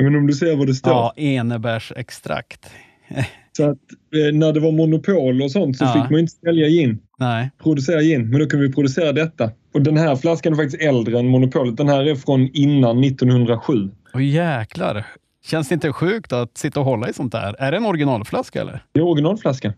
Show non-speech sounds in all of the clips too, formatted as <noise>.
Men om du ser vad det står. Ja, enebärsextrakt. Så att eh, när det var monopol och sånt så Ja. fick man inte sälja gin, Nej. producera gin. Men då kan vi producera detta. Och den här flaskan är faktiskt äldre än monopolet. Den här är från innan 1907. Åh jäklar. Känns det inte sjukt att sitta och hålla i sånt där? Är det en originalflaska eller? Det är originalflaska.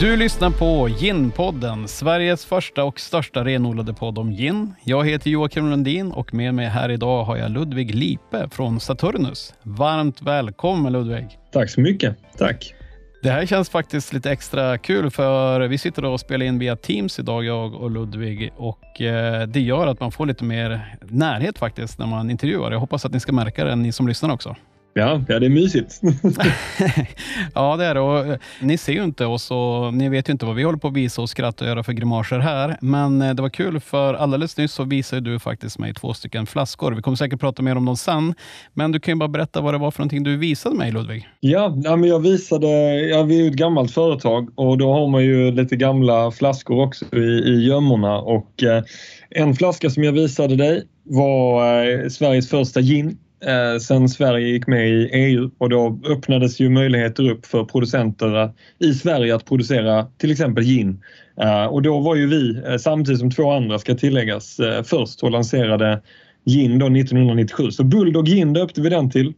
Du lyssnar på Gin-podden, Sveriges första och största renodlade podd om gin. Jag heter Joakim Lundin och med mig här idag har jag Ludvig Lipe från Saturnus. Varmt välkommen Ludvig! Tack så mycket. Tack. Det här känns faktiskt lite extra kul för vi sitter och spelar in via Teams idag, jag och Ludvig. Och eh, det gör att man får lite mer närhet faktiskt när man intervjuar. Jag hoppas att ni ska märka det, ni som lyssnar också. Ja, ja det är mysigt. <laughs> ja, det är det. Och, eh, ni ser ju inte oss och ni vet ju inte vad vi håller på att visa och skratta och göra för grimaser här. Men eh, det var kul för alldeles nyss så visade du faktiskt mig två stycken flaskor. Vi kommer säkert prata mer om dem sen. Men du kan ju bara berätta vad det var för någonting du visade mig Ludvig. Ja, ja, men jag visade, ja, vi är ju ett gammalt företag och då har man ju lite gamla flaskor också i, i gömmorna och eh, en flaska som jag visade dig var eh, Sveriges första gin eh, sen Sverige gick med i EU och då öppnades ju möjligheter upp för producenter i Sverige att producera till exempel gin. Eh, och då var ju vi, eh, samtidigt som två andra ska tilläggas, eh, först och lanserade gin då 1997. Så Bulldog Gin döpte vi den till.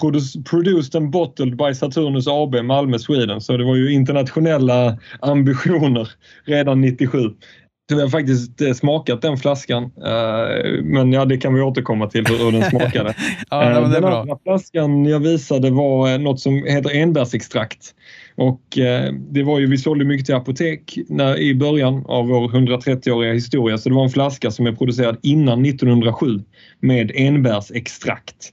Produce- Produced and bottled by Saturnus AB, Malmö, Sweden. Så det var ju internationella ambitioner redan 97. Har faktiskt eh, smakat den flaskan. Eh, Men ja, det kan vi återkomma till hur den smakade. <laughs> Ja, Eh, den bra. andra flaskan jag visade var något som heter enbärsextrakt. Och det var ju, vi sålde mycket till apotek när, i början av vår 130-åriga historia. Så det var en flaska som är producerad innan 1907 med enbärsextrakt.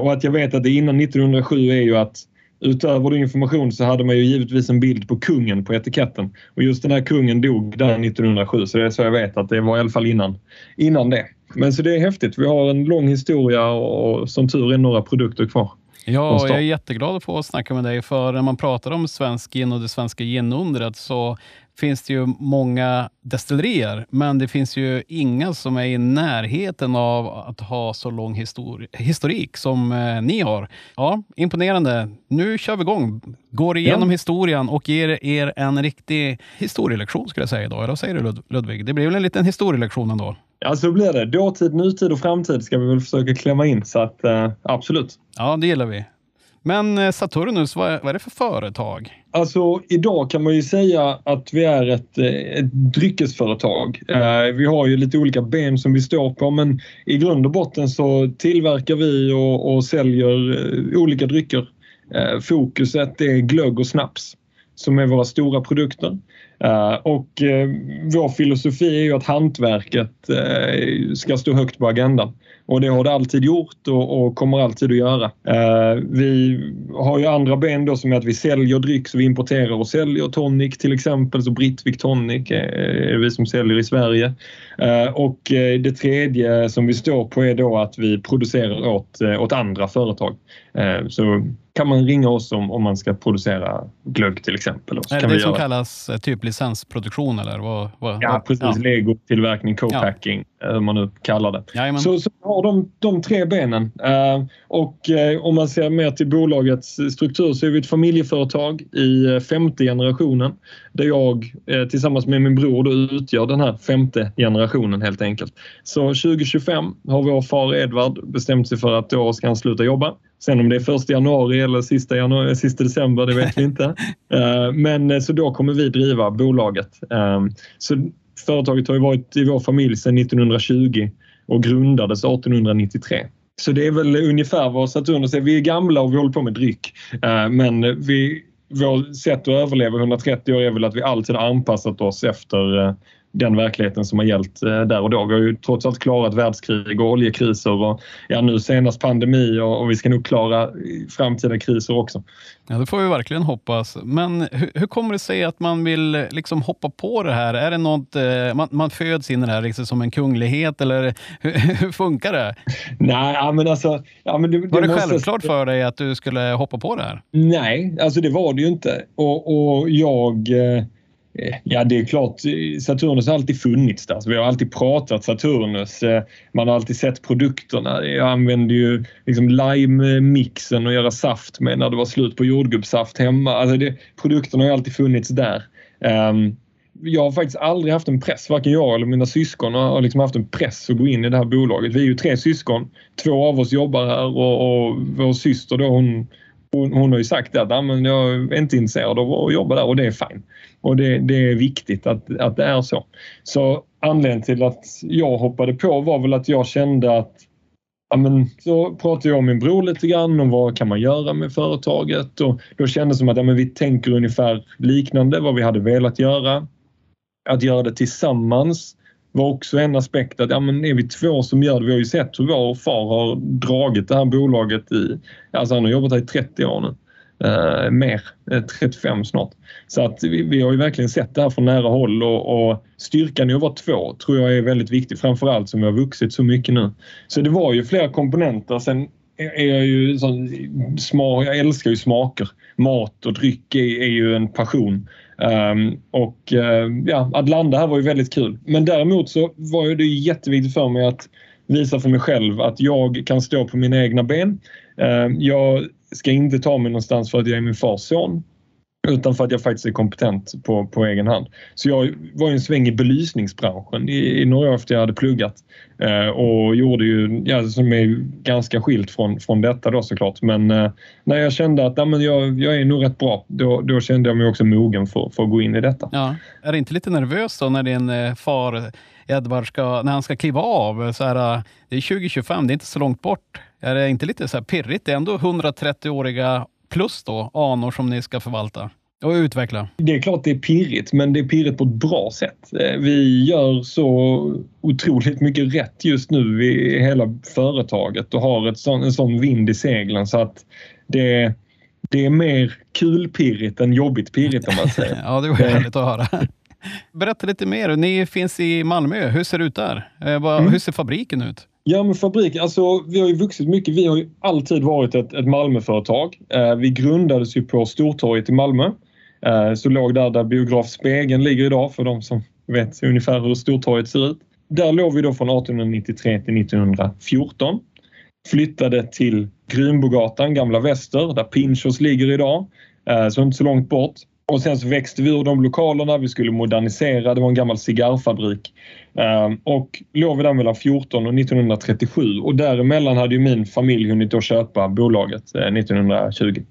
Och att jag vet att det är innan 1907 är ju att utöver din information så hade man ju givetvis en bild på kungen på etiketten. Och just den här kungen dog där 1907 så det är så jag vet att det var i alla fall innan, innan det. Men så det är häftigt. Vi har en lång historia och som tur är några produkter kvar. Ja, jag är jätteglad att få snacka med dig, för när man pratar om svensk gin och det svenska ginundret så finns det ju många destillerier, men det finns ju inga som är i närheten av att ha så lång histori- historik som eh, ni har. Ja, imponerande. Nu kör vi igång. Går igenom historien och ger er en riktig historielektion skulle jag säga idag. Eller vad säger du Lud- Ludvig? Det blir väl en liten historielektion ändå? Ja, så blir det. Dåtid, nutid och framtid ska vi väl försöka klämma in. Så att, eh, absolut. Ja, det gillar vi. Men eh, Saturnus, vad är, vad är det för företag? Alltså idag kan man ju säga att vi är ett, eh, ett dryckesföretag. Eh, Vi har ju lite olika ben som vi står på men i grund och botten så tillverkar vi och, och säljer eh, olika drycker. Eh, Fokuset är glögg och snaps som är våra stora produkter. Eh, och eh, vår filosofi är ju att hantverket eh, ska stå högt på agendan. Och det har det alltid gjort och, och kommer alltid att göra. Eh, vi har ju andra ben då som är att vi säljer dryck, så vi importerar och säljer tonic till exempel. Så Britvic Tonic är, vi som säljer i Sverige. Eh, och det tredje som vi står på är då att vi producerar åt, åt andra företag. Eh, så kan man ringa oss om, om man ska producera glögg till exempel. Och så Är det det som göra. kallas eh, typ licensproduktion eller? Vad, vad, Ja, precis. Lego-tillverkning, co-packing, eh, hur man nu kallar det. Jajamän. Så, så har de, de tre benen. Eh, och eh, om man ser mer till bolagets struktur så är vi ett familjeföretag i femte generationen. Där jag eh, tillsammans med min bror då utgör den här femte generationen helt enkelt. Så 2025 har vår far Edvard bestämt sig för att då ska han sluta jobba. Sen om det är första januari eller sista, januari, sista december, det vet vi inte. <laughs> Eh, Men eh, så då kommer vi driva bolaget. Eh, Så företaget har ju varit i vår familj sedan 1920 och grundades 1893. Så det är väl ungefär vad Saturnus är. Vi är gamla och vi håller på med dryck. Eh, Men vi, vårt sätt att överleva 130 år är väl att vi alltid har anpassat oss efter eh, den verkligheten som har gällt eh, där och då. Vi har ju trots allt klarat världskrig och oljekriser och ja, nu senast pandemi och, och vi ska nog klara framtida kriser också. Ja, det får vi verkligen hoppas. Men hur, hur kommer det sig att man vill liksom hoppa på det här? Är det något, eh, man, man föds in i det här liksom som en kunglighet eller <laughs> hur, hur funkar det? Nej, men alltså... Ja, men det, var det, det självklart för dig att du skulle hoppa på det här? Nej, alltså det var det ju inte. Och, och jag... Eh, Eh, ja, det är klart. Saturnus har alltid funnits där. Så vi har alltid pratat Saturnus. Eh, man har alltid sett produkterna. Jag använde ju liksom lime-mixen och göra saft med när det var slut på jordgubbssaft hemma. Alltså det, produkterna har alltid funnits där. Um, jag har faktiskt aldrig haft en press, varken jag eller mina syskon har liksom haft en press att gå in i det här bolaget. Vi är ju tre syskon. Två av oss jobbar här och, och vår syster då hon hon, hon har ju sagt att ja, men jag är inte intresserad av att jobba där och det är fine. Och det, det, är viktigt att, att det är så. Så anledningen till att jag hoppade på var väl att jag kände att Ja, men så pratade jag med min bror lite grann om vad kan man göra med företaget och då kändes det som att ja, men vi tänker ungefär liknande vad vi hade velat göra. Att göra det tillsammans var också en aspekt att ja, men är vi två som gör det, vi har ju sett hur vår far har dragit det här bolaget i, alltså han har jobbat här i 30 år nu. Eh, mer, eh, 35 snart. Så att vi, vi, har ju verkligen sett det här från nära håll och, och styrkan i att vara två tror jag är väldigt viktig, framförallt som vi har vuxit så mycket nu. Så det var ju flera komponenter. Sen är jag ju sån, smak, jag älskar ju smaker. Mat och dryck är, är ju en passion. Um, och uh, ja, att landa här var ju väldigt kul. Men däremot så var det jätteviktigt för mig att visa för mig själv att jag kan stå på mina egna ben. Uh, jag ska inte ta mig någonstans för att jag är min fars son utan för att jag faktiskt är kompetent på, på egen hand. Så jag var ju en sväng i belysningsbranschen i, i några år efter jag hade pluggat eh, och gjorde ju, ja, som är ganska skilt från, från detta då såklart. Men eh, när jag kände att ja, men jag, jag är nog rätt bra, då, då kände jag mig också mogen för, för att gå in i detta. Ja. Är det inte lite nervöst då när din eh, far Edvard ska, när han ska kliva av? Så här, eh, det är 2025, det är inte så långt bort. Är det inte lite så här pirrigt? Det är ändå 130-åriga plus då anor som ni ska förvalta och utveckla? Det är klart det är pirrigt, men det är pirrigt på ett bra sätt. Eh, vi gör så otroligt mycket rätt just nu i hela företaget och har ett sån, en sån vind i seglen så att det, det är mer kul pirrigt än jobbigt pirrigt om man säger. <laughs> ja, det var härligt att höra. Berätta lite mer. Ni finns i Malmö. Hur ser det ut där? Eh, mm. Hur ser fabriken ut? Ja, men fabrik. alltså vi har ju vuxit mycket. Vi har ju alltid varit ett, ett Malmöföretag. Eh, vi grundades ju på Stortorget i Malmö. Eh, så låg där där biograf Spegeln ligger idag för de som vet ungefär hur Stortorget ser ut. Där låg vi då från 1893 till 1914. Flyttade till Grünbogatan, Gamla Väster, där Pinchos ligger idag. Eh, så inte så långt bort. Och sen så växte vi ur de lokalerna, vi skulle modernisera, det var en gammal cigarrfabrik. Ehm, och låg vi där mellan 14 och 1937 och däremellan hade ju min familj hunnit då köpa bolaget eh, 1920.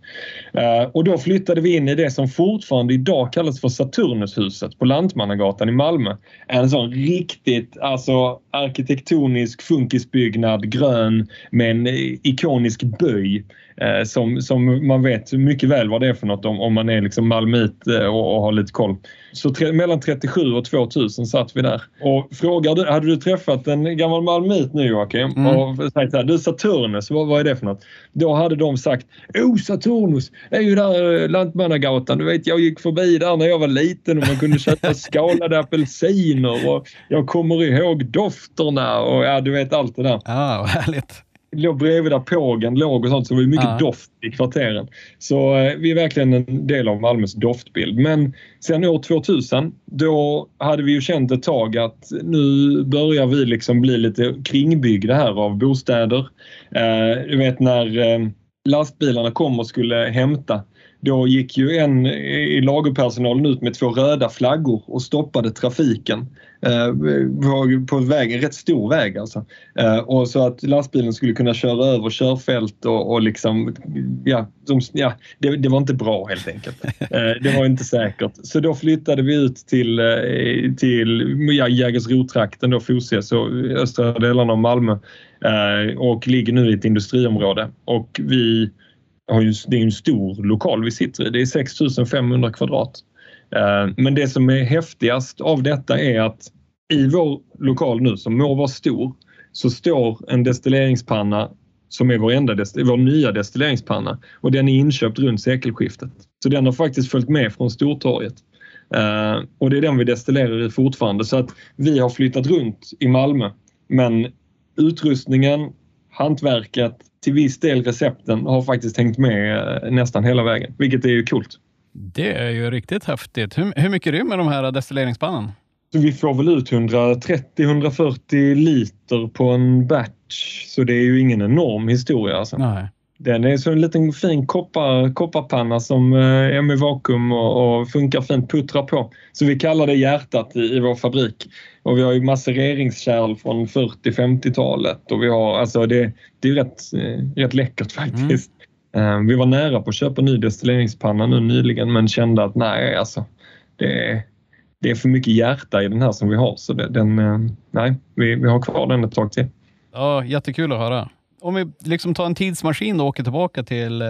Ehm, och då flyttade vi in i det som fortfarande idag kallas för Saturnushuset på Lantmannagatan i Malmö. En sån riktigt alltså arkitektonisk funkisbyggnad, grön med en eh, ikonisk böj eh, som, som man vet mycket väl vad det är för något om, om man är liksom malmöit och, och har lite koll. Så tre, mellan 37 och 2000 satt vi där. Och frågar du, hade du träffat en gammal malmöit nu Joakim mm. och sagt här, du Saturnus, vad, vad är det för något? Då hade de sagt, oh Saturnus, det är ju där eh, Lantmannagatan. Du vet, jag gick förbi där när jag var liten och man kunde <laughs> köpa skalade apelsiner och jag kommer ihåg dofterna och ja, du vet allt det där. Ja, ah, härligt låg bredvid där pågen låg och sånt så det var mycket ja. doft i kvarteren. Så eh, vi är verkligen en del av Malmös doftbild. Men sen år 2000 då hade vi ju känt ett tag att nu börjar vi liksom bli lite kringbyggda här av bostäder. Eh, du vet när eh, lastbilarna kom och skulle hämta då gick ju en i lagerpersonalen ut med två röda flaggor och stoppade trafiken eh, på vägen, en rätt stor väg alltså. Eh, och så att lastbilen skulle kunna köra över körfält och, och liksom, ja, de, ja det, det, var inte bra helt enkelt. <laughs> Eh, det var inte säkert. Så då flyttade vi ut till, till ja, Jägersro-trakten, då Fosie, så östra delarna av Malmö och ligger nu i ett industriområde. Och vi har ju, det är en stor lokal vi sitter i. Det är 6500 kvadrat. Eh, men det som är häftigast av detta är att i vår lokal nu, som må vara stor, så står en destilleringspanna som är vår, enda, vår nya destilleringspanna och den är inköpt runt sekelskiftet. Så den har faktiskt följt med från Stortorget. Uh, och det är den vi destillerar i fortfarande. Så att vi har flyttat runt i Malmö. Men utrustningen, hantverket, till viss del recepten har faktiskt hängt med eh, nästan hela vägen, vilket är ju coolt. Det är ju riktigt häftigt. Hur, hur mycket rymmer de här destilleringspannen? Så vi får väl ut 130-140 liter på en batch, så det är ju ingen enorm historia. Alltså. Nej. Den är så en liten fin koppar, kopparpanna som eh, är med vakuum och, och funkar fint puttra på. Så vi kallar det hjärtat i, i vår fabrik. Och vi har ju macereringskärl från 40-50-talet och vi har, alltså det, det är rätt, eh, rätt läckert faktiskt. Mm. Vi var nära på att köpa ny destilleringspanna nu nyligen men kände att nej, alltså det, det är för mycket hjärta i den här som vi har så det, den, nej, vi, vi har kvar den ett tag till. Ja, jättekul att höra om vi liksom tar en tidsmaskin och åker tillbaka till eh,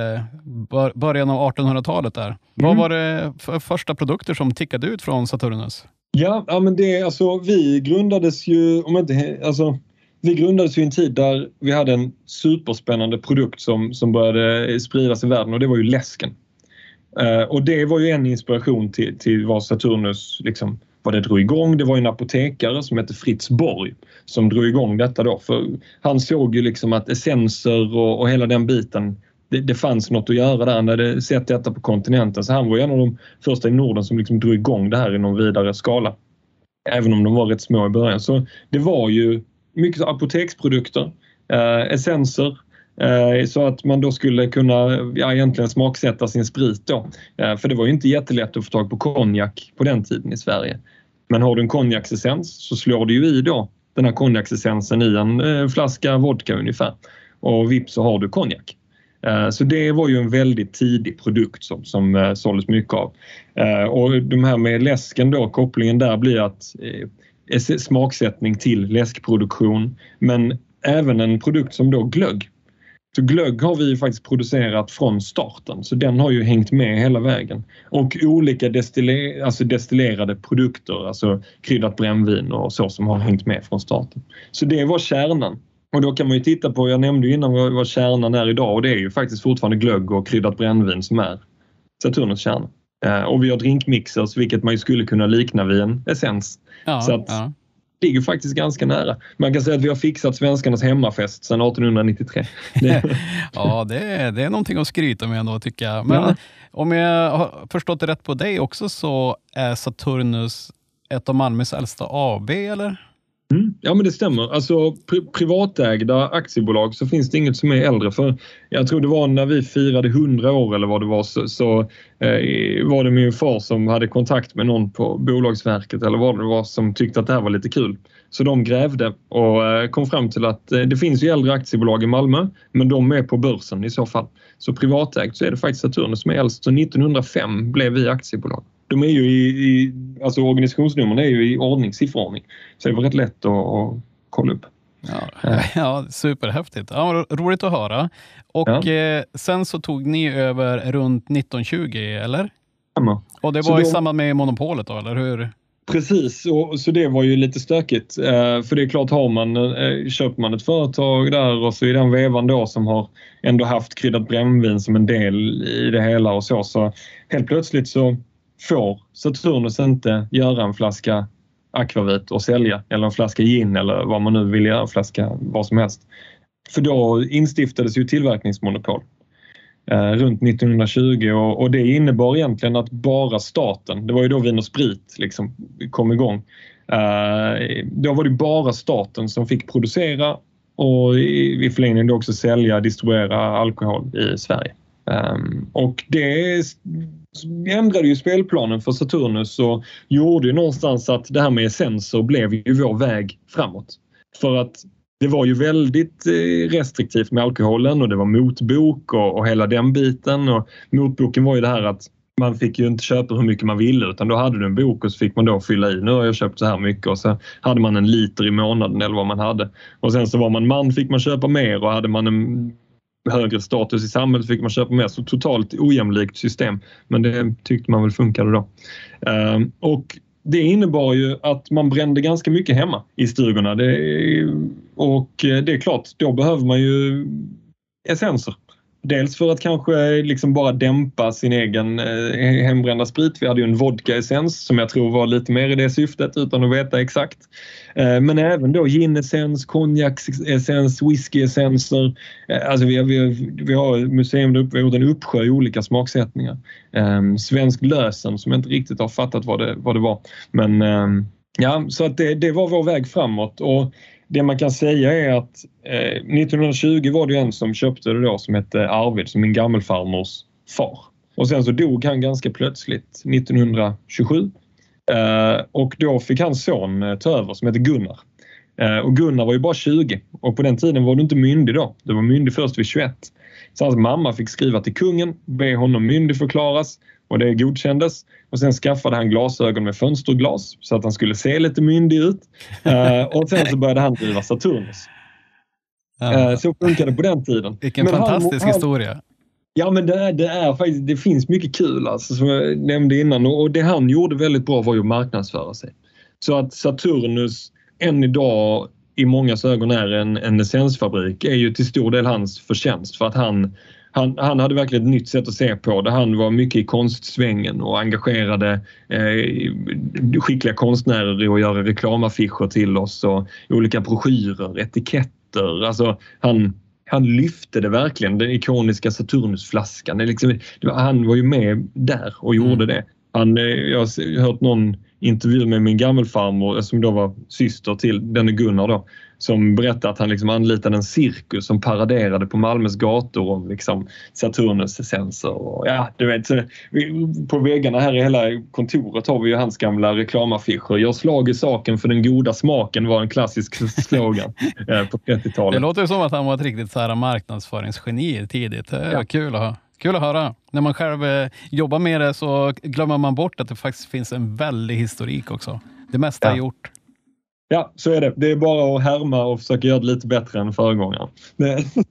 början av 1800-talet där. Mm. Vad var det för första produkter som tickade ut från Saturnus? Ja, ja men det alltså vi grundades ju, om inte, alltså vi grundades ju i en tid där vi hade en superspännande produkt som, som började spridas i världen och det var ju läsken. Uh, och det var ju en inspiration till, till vad Saturnus liksom vad det drog igång. Det var en apotekare som hette Fritz Borg som drog igång detta då. För han såg ju liksom att essenser och, och hela den biten det, det, fanns något att göra där. Han hade sett detta på kontinenten så han var en av de första i Norden som liksom drog igång det här i någon vidare skala. Även om de var rätt små i början. Så det var ju mycket apoteksprodukter, eh, essenser, eh, så att man då skulle kunna ja, egentligen smaksätta sin sprit då. Eh, för det var ju inte jättelätt att få tag på konjak på den tiden i Sverige. Men har du en konjaksessens så slår du ju i då den här konjaksessensen i en eh, flaska vodka ungefär. Och vips så har du konjak. Eh, så det var ju en väldigt tidig produkt som, som eh, såldes mycket av. Och de här med läsken då, kopplingen där blir att smaksättning till läskproduktion men även en produkt som då glögg så glögg har vi faktiskt producerat från starten så den har ju hängt med hela vägen. Och olika destiller, alltså destillerade produkter, alltså kryddat brännvin och så som har hängt med från starten. Så det var kärnan. Och då kan man ju titta på, jag nämnde ju innan vad, vad kärnan är idag och det är ju faktiskt fortfarande glögg och kryddat brännvin som är Saturnus kärna. Eh, och vi har drinkmixers vilket man skulle kunna likna vid en essens. Ja, så att, ja ligger faktiskt ganska nära. Man kan säga att vi har fixat svenskarnas hemmafest sedan 1893. <laughs> <laughs> ja, det är, det är någonting att skryta med ändå tycker jag. Men ja. om jag har förstått det rätt på dig också så är Saturnus ett av Malmös äldsta AB, eller? Mm, ja men det stämmer. Alltså pri privatägda aktiebolag så finns det inget som är äldre. För jag tror det var när vi firade 100 år eller vad det var så, så eh, var det min far som hade kontakt med någon på Bolagsverket eller vad det var som tyckte att det här var lite kul. Så de grävde och eh, kom fram till att eh, det finns ju äldre aktiebolag i Malmö men de är på börsen i så fall. Så privatägt så är det faktiskt Saturnus som är äldst. Så 1905 blev vi aktiebolag de är ju i, i alltså organisationsnumren är ju i ordning, sifferordning. Så det var rätt lätt att, att kolla upp. Ja, <laughs> ja, superhäftigt. Ja, roligt att höra. Och ja. eh, sen så tog ni över runt 1920, eller? Stämmer. Och det var då, i samband med monopolet då, eller hur? Precis, och, så det var ju lite stökigt. Eh, för det är klart, har man, eh, köper man ett företag där och så i den vevan då som har ändå haft kryddat brännvin som en del i det hela och så, så helt plötsligt så får Saturnus inte göra en flaska akvavit och sälja eller en flaska gin eller vad man nu vill göra, en flaska vad som helst. För då instiftades ju tillverkningsmonopol eh, runt 1920 och, och, det innebar egentligen att bara staten, det var ju då Vin och Sprit liksom kom igång. Eh, då var det bara staten som fick producera och i, i förlängningen också sälja, distribuera alkohol i Sverige. Um, och det ändrade ju spelplanen för Saturnus och gjorde ju någonstans att det här med essenser blev ju vår väg framåt. För att det var ju väldigt eh, restriktivt med alkoholen och det var motbok och, och hela den biten. Och motboken var ju det här att man fick ju inte köpa hur mycket man ville utan då hade du en bok och så fick man då fylla i. Nu har jag köpt så här mycket och så hade man en liter i månaden eller vad man hade. Och sen så var man man fick man köpa mer och hade man en högre status i samhället fick man köpa mer. Så totalt ojämlikt system. Men det tyckte man väl funkade då. Ehm, och det innebar ju att man brände ganska mycket hemma i stugorna. Det, och eh, det är klart, då behöver man ju essenser Dels för att kanske liksom bara dämpa sin egen eh, hembrända sprit. Vi hade ju en vodka-essens som jag tror var lite mer i det syftet utan att veta exakt. Eh, men även då gin-essens, konjak-essens, whisky-essenser. Eh, alltså vi, har, vi, vi har museum där uppe, vi har gjort en uppsjö i olika smaksättningar. Eh, svensk lösen som jag inte riktigt har fattat vad det, vad det var. Men ehm, ja, så att det, det var vår väg framåt. Och det man kan säga är att eh, 1920 var det en som köpte det då som hette Arvid, som min gammelfarmors far. Och sen så dog han ganska plötsligt 1927. Eh, och då fick hans son eh, ta över som hette Gunnar. Eh, och Gunnar var ju bara 20 och på den tiden var du inte myndig då. Du var myndig först vid 21. Så hans mamma fick skriva till kungen, be honom myndigförklaras och det godkändes. Och sen skaffade han glasögon med fönsterglas så att han skulle se lite myndig ut. Uh, <laughs> och sen så började han driva Saturnus. Ja. Uh, så funkade det på den tiden. Vilken men fantastisk han, historia. Ja men det är, det är faktiskt, det finns mycket kul alltså, som jag nämnde innan och det han gjorde väldigt bra var ju att marknadsföra sig. Så att Saturnus än idag i många ögon är en, en essensfabrik är ju till stor del hans förtjänst för att han han, han hade verkligen ett nytt sätt att se på det. Han var mycket i konstsvängen och engagerade eh, skickliga konstnärer i att göra reklamaffischer till oss och olika broschyrer, etiketter. Alltså, han, han lyfte det verkligen, den ikoniska Saturnusflaskan. Det liksom, det var, han var ju med där och gjorde mm. det. Han, eh, jag har hört någon intervju med min gammelfarmor som då var syster till denne Gunnar då, som berättade att han liksom anlitade en cirkus som paraderade på Malmös gator om liksom Saturnus essenser. Och ja, du vet, på väggarna här i hela kontoret har vi ju hans gamla reklamaffischer. Gör slag i saken för den goda smaken var en klassisk slogan <laughs> eh, på 30-talet. Det låter som att han var ett riktigt så här marknadsföringsgeni tidigt. Det ja. kul att ha. Kul att höra. När man själv eh, jobbar med det så glömmer man bort att det faktiskt finns en väldig historik också. Det mesta ja. är gjort. Ja, så är det. Det är bara att härma och försöka göra det lite bättre än föregångaren.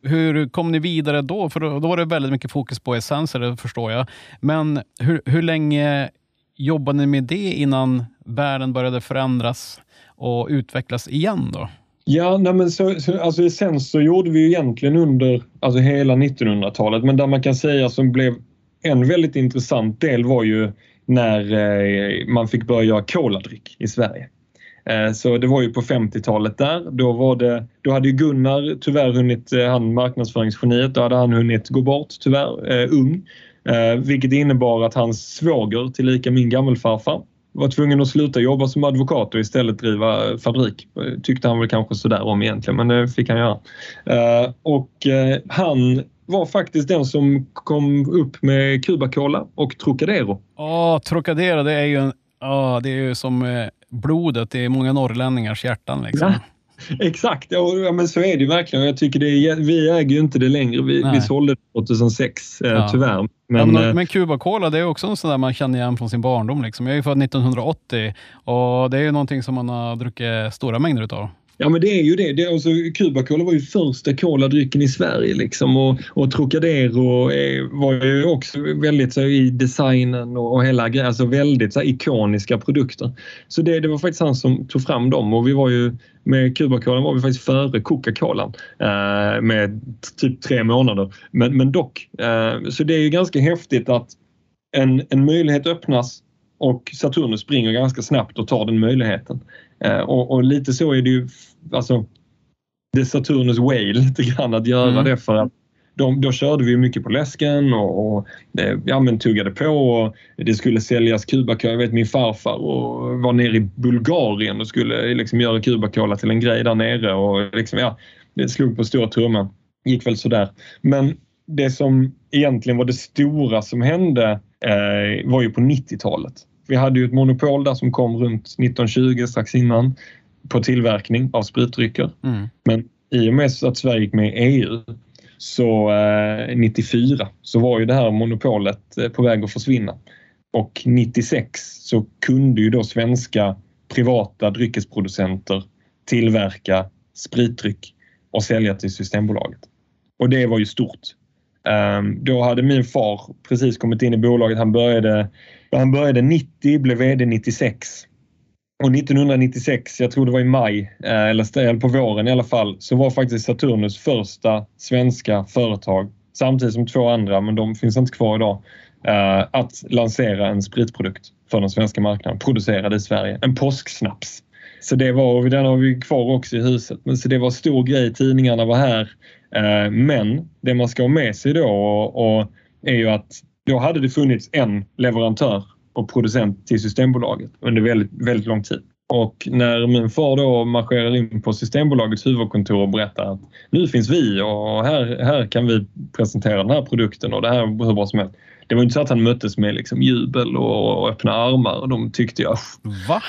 hur kom ni vidare då? För då var det väldigt mycket fokus på essenser, det förstår jag. Men hur, hur länge jobbade ni med det innan världen började förändras och utvecklas igen då? Ja, nej men så, så, alltså essens så gjorde vi ju egentligen under alltså hela 1900-talet, men där man kan säga som blev en väldigt intressant del var ju när eh, man fick börja göra koladryck i Sverige. Eh, så det var ju på 50-talet där. Då, var det, då hade ju Gunnar tyvärr hunnit, eh, han marknadsföringsgeniet, då hade han hunnit gå bort tyvärr, eh, ung. Eh, vilket innebar att hans svåger, tillika min gammelfarfar, var tvungen att sluta jobba som advokat och istället driva fabrik. Tyckte han väl kanske sådär om egentligen, men det fick han göra. Och han var faktiskt den som kom upp med Cuba Cola och Trocadero. Ja, Trocadero det är ju en, oh, det är ju som blodet i många norrlänningars hjärtan. Liksom. Ja. Exakt, ja, men så är det verkligen. Jag tycker det är, vi äger ju inte det längre. Vi, vi sålde det 2006, eh, ja. tyvärr. Men, ja, men, eh, men Cuba Cola det är också något där man känner igen från sin barndom. Liksom. Jag är född 1980 och det är ju någonting som man har druckit stora mängder utav. Ja men det är ju det. det alltså, Cuba Cola var ju första koladrycken i Sverige liksom och, och Trocadero eh, var ju också väldigt så, i designen och, och hela grejen, alltså väldigt så, ikoniska produkter. Så det, det var faktiskt han som tog fram dem och vi var ju med Cuba Cola var vi faktiskt före Coca-Cola eh, med typ tre månader. Men, men dock, eh, så det är ju ganska häftigt att en, en möjlighet öppnas och Saturnus springer ganska snabbt och tar den möjligheten. Eh, och, och, lite så är det ju, alltså det Saturnus way <laughs> lite grann att göra mm. det för att de, då körde vi mycket på läsken och, och ja, men tuggade på och det skulle säljas Cubacola. Jag vet min farfar och var nere i Bulgarien och skulle liksom göra Cubacola till en grej där nere och liksom, ja, det slog på stora trumman. Gick väl sådär. Men det som egentligen var det stora som hände eh, var ju på 90-talet. Vi hade ju ett monopol där som kom runt 1920 strax innan på tillverkning av spritdrycker. Mm. Men i och med att Sverige gick med i EU så eh, 94 så var ju det här monopolet eh, på väg att försvinna. Och 96 så kunde ju då svenska privata dryckesproducenter tillverka spritdryck och sälja till Systembolaget. Och det var ju stort. Um, då hade min far precis kommit in i bolaget. Han började, han började 90, blev VD 96. Och 1996, jag tror det var i maj, eh, eller på våren i alla fall, så var faktiskt Saturnus första svenska företag, samtidigt som två andra, men de finns inte kvar idag, eh, att lansera en spritprodukt för den svenska marknaden, producerad i Sverige. En påsksnaps. Så det var, och den har vi kvar också i huset, men så det var stor grej. Tidningarna var här. Eh, men det man ska ha med sig då och, och är ju att då hade det funnits en leverantör och producent till Systembolaget under väldigt, väldigt lång tid. Och när min far då marscherar in på Systembolagets huvudkontor och berättar att nu finns vi och här, här kan vi presentera den här produkten och det här är hur bra som helst. Det var inte så att han möttes med liksom jubel och öppna armar. De tyckte jag... Va?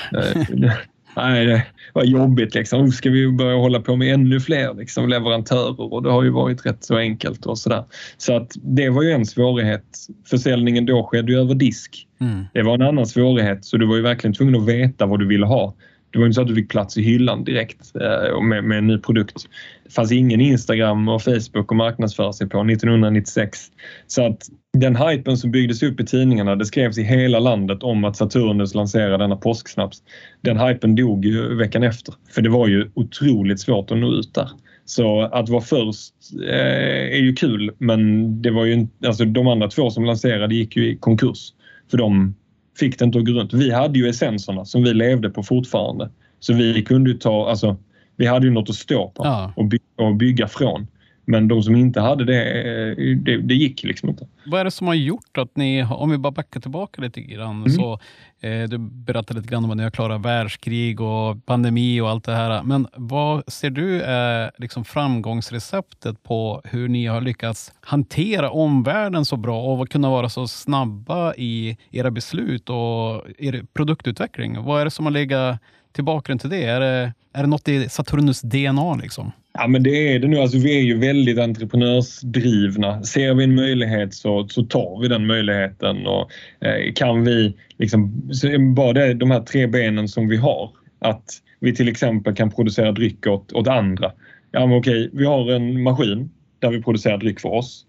Nej, det var jobbigt liksom. Ska vi börja hålla på med ännu fler liksom, leverantörer? Och det har ju varit rätt så enkelt och sådär. Så att det var ju en svårighet. Försäljningen då skedde ju över disk. Mm. Det var en annan svårighet så du var ju verkligen tvungen att veta vad du ville ha. Det var inte så att du fick plats i hyllan direkt eh, med, med en ny produkt. Det fanns ingen Instagram och Facebook att marknadsföra sig på 1996. Så att den hypen som byggdes upp i tidningarna, det skrevs i hela landet om att Saturnus lanserade denna påsksnaps. Den hypen dog ju veckan efter. För det var ju otroligt svårt att nå ut där. Så att vara först eh, är ju kul men det var ju alltså de andra två som lanserade gick ju i konkurs. För de fick inte att gå runt. Vi hade ju essenserna som vi levde på fortfarande. Så vi kunde ju ta, alltså vi hade ju något att stå på ja. och, bygga, och bygga från. Men de som inte hade det, eh, det, det gick liksom inte. Vad är det som har gjort att ni, om vi bara backar tillbaka lite grann, mm. så eh, du berättade lite grann om att ni har klarat världskrig och pandemi och allt det här. Men vad ser du är liksom framgångsreceptet på hur ni har lyckats hantera omvärlden så bra och kunna vara så snabba i era beslut och er produktutveckling? Vad är det som har legat till bakgrund till det? Är det, är det något i Saturnus DNA? Liksom? Ja, men det är det nu. Alltså, vi är ju väldigt entreprenörsdrivna. Ser vi en möjlighet så, så tar vi den möjligheten. Och, eh, kan vi, liksom, bara det, de här tre benen som vi har, att vi till exempel kan producera dryck åt, åt andra. Ja, men okej, vi har en maskin där vi producerar dryck för oss.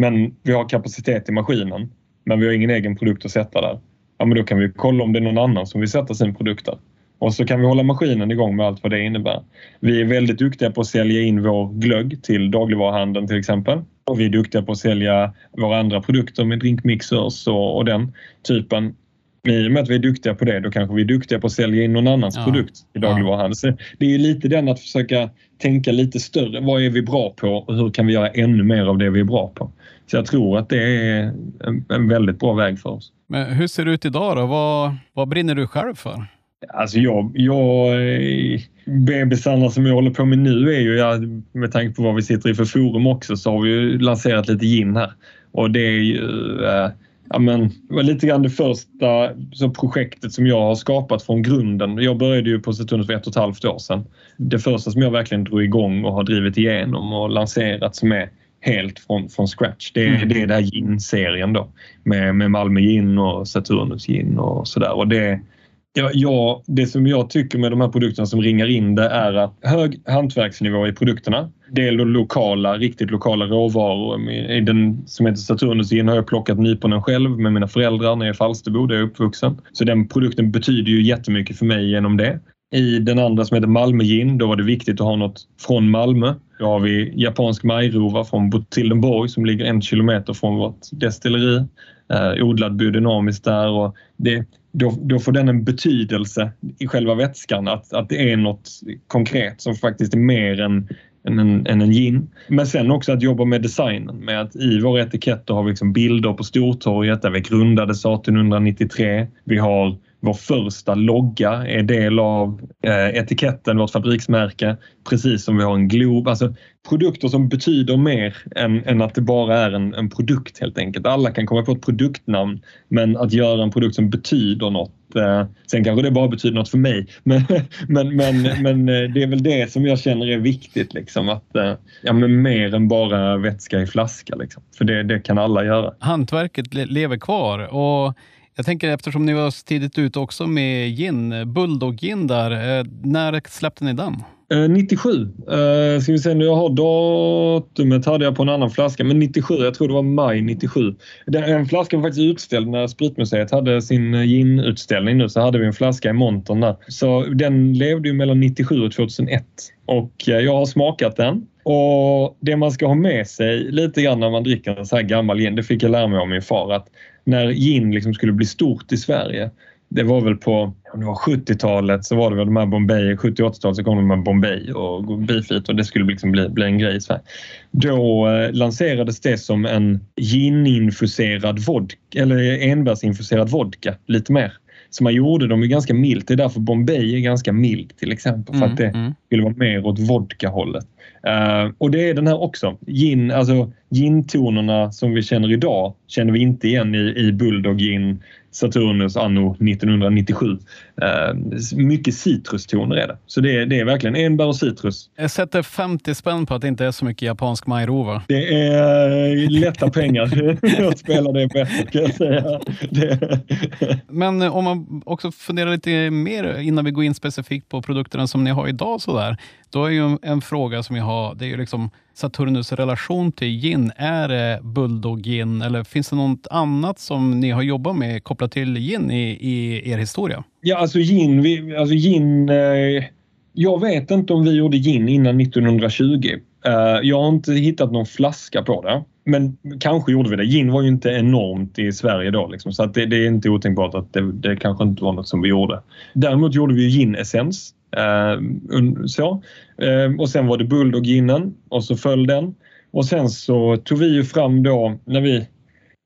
Men vi har kapacitet i maskinen, men vi har ingen egen produkt att sätta där. Ja, men då kan vi kolla om det är någon annan som vill sätta sin produkt där. Och så kan vi hålla maskinen igång med allt vad det innebär. Vi är väldigt duktiga på att sälja in vår glögg till dagligvaruhandeln till exempel. Och vi är duktiga på att sälja våra andra produkter med drinkmixers och, och den typen. I och med att vi är duktiga på det, då kanske vi är duktiga på att sälja in någon annans ja. produkt i dagligvaruhandeln. Det är lite den att försöka tänka lite större. Vad är vi bra på och hur kan vi göra ännu mer av det vi är bra på? Så jag tror att det är en, en väldigt bra väg för oss. Men hur ser det ut idag då? Vad, vad brinner du själv för? Alltså jag, jag bebisarna som jag håller på med nu är ju, med tanke på vad vi sitter i för forum också, så har vi ju lanserat lite gin här. Och det är ju, äh, ja men, det var lite grann det första så projektet som jag har skapat från grunden. Jag började ju på Saturnus för ett och ett halvt år sedan. Det första som jag verkligen drog igång och har drivit igenom och lanserat som är helt från, från scratch. Det, mm. det är den här gin-serien då med, med Malmö gin och Saturnus gin och sådär. Och det, Ja, ja, det som jag tycker med de här produkterna som ringar in det är att hög hantverksnivå i produkterna. Det är lokala, riktigt lokala råvaror. I den som heter Saturnus gin har jag plockat nyponen själv med mina föräldrar när jag är i Falsterbo där jag är uppvuxen. Så den produkten betyder ju jättemycket för mig genom det. I den andra som heter Malmö gin, då var det viktigt att ha något från Malmö. Då har vi japansk majrova från Botildenborg som ligger en kilometer från vårt destilleri. Eh, odlad biodynamiskt där och det, då, då får den en betydelse i själva vätskan. Att, att det är något konkret som faktiskt är mer än, än, en, än en gin. Men sen också att jobba med designen. Med att I våra etiketter har vi liksom bilder på Stortorget där vi grundades 1893. Vi har vår första logga är del av eh, etiketten, vårt fabriksmärke. Precis som vi har en glob. Alltså produkter som betyder mer än, än att det bara är en, en, produkt helt enkelt. Alla kan komma på ett produktnamn men att göra en produkt som betyder något. Eh, sen kanske det bara betyder något för mig <laughs> men, men, men, men eh, det är väl det som jag känner är viktigt. Liksom, att, eh, ja, men mer än bara vätska i flaska. Liksom. För det, det kan alla göra. Hantverket lever kvar och jag tänker eftersom ni var tidigt ute också med gin, Bulldog gin där. Eh, när släppte ni den? Eh, 97. Eh, ska vi se nu, jag har datumet hade jag på en annan flaska, men 97, jag tror det var maj 97. Den, en flaska var faktiskt utställd när Spritmuseet hade sin ginutställning nu så hade vi en flaska i montern där. Så den levde ju mellan 97 och 2001 och jag har smakat den. Och det man ska ha med sig lite grann när man dricker en så här gammal gin, det fick jag lära mig av min far att när gin liksom skulle bli stort i Sverige det var väl på om det var 70-talet så var det väl de här Bombay, 70-80-talet så kom de med Bombay och Beefeat och det skulle liksom bli, bli en grej i Sverige. Då eh, lanserades det som en gin-infuserad vodka, eller enbärsinfuserad vodka lite mer. Så man gjorde dem ju ganska milt. Det är därför Bombay är ganska mild till exempel. För mm, att det mm. skulle vara mer åt vodka-hållet. Uh, och det är den här också. Gin, alltså gin-tonerna som vi känner idag känner vi inte igen i, i Bulldog gin Saturnus anno 1997. Eh, mycket citrustoner är det. Så det är, det är verkligen enbär och citrus. Jag sätter 50 spänn på att det inte är så mycket japansk majrova. Det är lätta pengar <laughs> att spela det bättre kan jag säga. Men eh, om man också funderar lite mer innan vi går in specifikt på produkterna som ni har idag så där. Då är ju en fråga som jag har, det är ju liksom Saturnus relation till gin. Är det Bulldog gin eller finns det något annat som ni har jobbat med kopplat till gin i, i er historia? Ja, alltså gin, vi, alltså gin eh, jag vet inte om vi gjorde gin innan 1920. Eh, jag har inte hittat någon flaska på det. Men kanske gjorde vi det. Gin var ju inte enormt i Sverige då. Liksom, så att det, det, är inte otänkbart att det, det kanske inte var något som vi gjorde. Däremot gjorde vi gin-essens Eh, så. Ehm, och sen var det bulldogginen och så föll den. Och sen så tog vi ju fram då när vi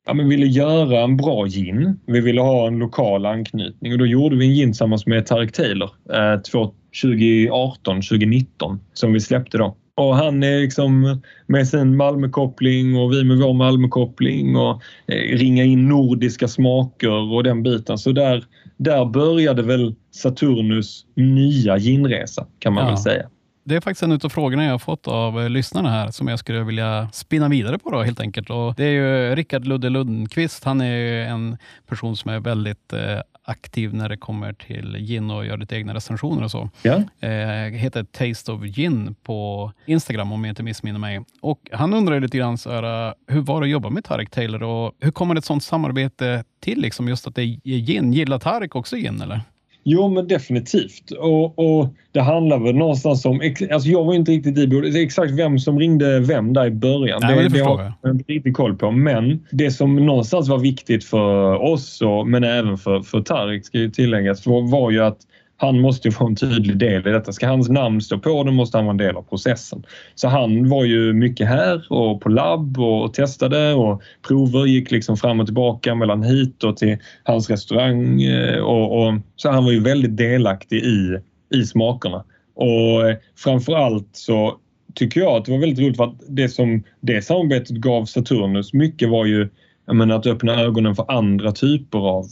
ja, men ville göra en bra gin. Vi ville ha en lokal anknytning och då gjorde vi en gin tillsammans med Tarek Taylor eh, 2018, 2019 som vi släppte då. Och han är liksom med sin Malmökoppling och vi med vår Malmökoppling och eh, ringa in nordiska smaker och den biten. Så där, där började väl Saturnus nya ginresa kan man ja. väl säga. Det är faktiskt en av frågorna jag har fått av eh, lyssnarna här som jag skulle vilja spinna vidare på då helt enkelt. Och det är ju Rickard Ludde Lundqvist. Han är ju en person som är väldigt eh, aktiv när det kommer till gin och gör lite egna recensioner och så. Ja. Eh, heter Taste of Gin på Instagram om jag inte missminner mig. Och han undrar lite grann så här, hur var det att jobba med Tarek Taylor och hur kommer ett sånt samarbete till? Liksom just att det är gin. Gillar Tarek också gin eller? Jo, men definitivt. Och, och, det handlar väl någonstans om... Alltså jag var inte riktigt i exakt vem som ringde vem där i början. Nej, det, det, det har jag inte riktigt koll på. Men det som någonstans var viktigt för oss, och, men även för, för Tarik ska ju tilläggas, var, var ju att han måste ju vara en tydlig del i detta. Ska hans namn stå på det måste han vara en del av processen. Så han var ju mycket här och på labb och testade och prover gick liksom fram och tillbaka mellan hit och till hans restaurang. Eh, och, och så han var ju väldigt delaktig i, i smakerna. Och eh, framför allt så tycker jag att det var väldigt roligt för att det som det samarbetet gav Saturnus mycket var ju menar, att öppna ögonen för andra typer av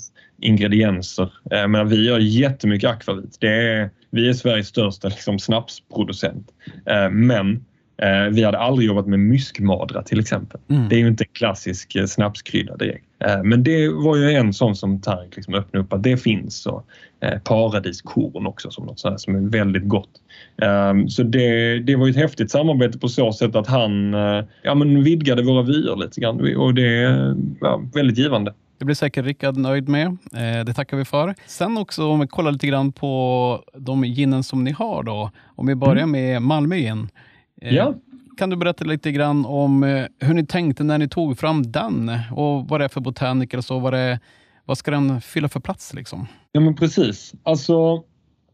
ingredienser. Jag menar, vi gör jättemycket akvavit. Det är, vi är Sveriges största liksom, snapsproducent. Eh, men eh, vi hade aldrig jobbat med myskmadra till exempel. Mm. Det är ju inte en klassisk eh, snapskrydda direkt. Men det var ju en sån som Tarik liksom öppnade upp att det finns. Och paradiskorn också som något sånt som är väldigt gott. Så det, det var ett häftigt samarbete på så sätt att han ja, men vidgade våra vyer lite grann och det är ja, väldigt givande. Det blir säkert Rickard nöjd med. Eh, det tackar vi för. Sen också om vi kollar lite grann på de ginen som ni har då. Om vi börjar mm. med Malmö gin. Eh, ja. Kan du berätta lite grann om eh, hur ni tänkte när ni tog fram den och vad det är för botaniker och så. Vad, det, vad ska den fylla för plats liksom? Ja men precis. Alltså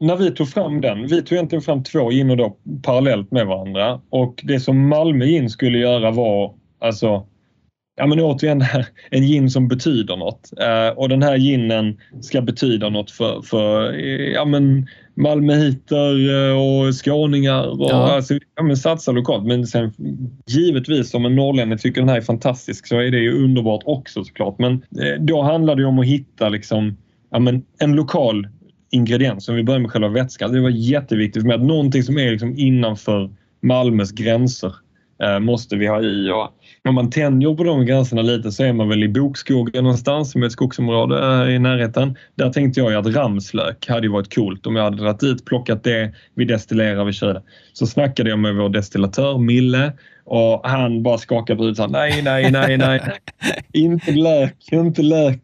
när vi tog fram den, vi tog egentligen fram två giner då parallellt med varandra och det som Malmö gin skulle göra var alltså ja men återigen <laughs> en gin som betyder något. Eh, och den här ginen ska betyda något för, för ja men malmöhiter eh, och skåningar och ja. Alltså, ja, men satsa lokalt. Men sen givetvis om en norrlänning tycker den här är fantastisk så är det ju underbart också såklart. Men eh, då handlar det om att hitta liksom, ja, men en lokal ingrediens. Om vi börjar med själva vätskan. Det var jätteviktigt för mig att någonting som är liksom innanför Malmös gränser eh, Eh, måste vi ha i. Och om man tänjer på de gränserna lite så är man väl i bokskogen någonstans med ett skogsområde eh, i närheten. Där tänkte jag att ramslök hade varit coolt om jag hade dragit dit, plockat det, vi destillerar, vi kör det. Så snackade jag med vår destillatör Mille och han bara skakade på huvudet. Nej, nej, nej, nej. <laughs> inte lök, inte lök.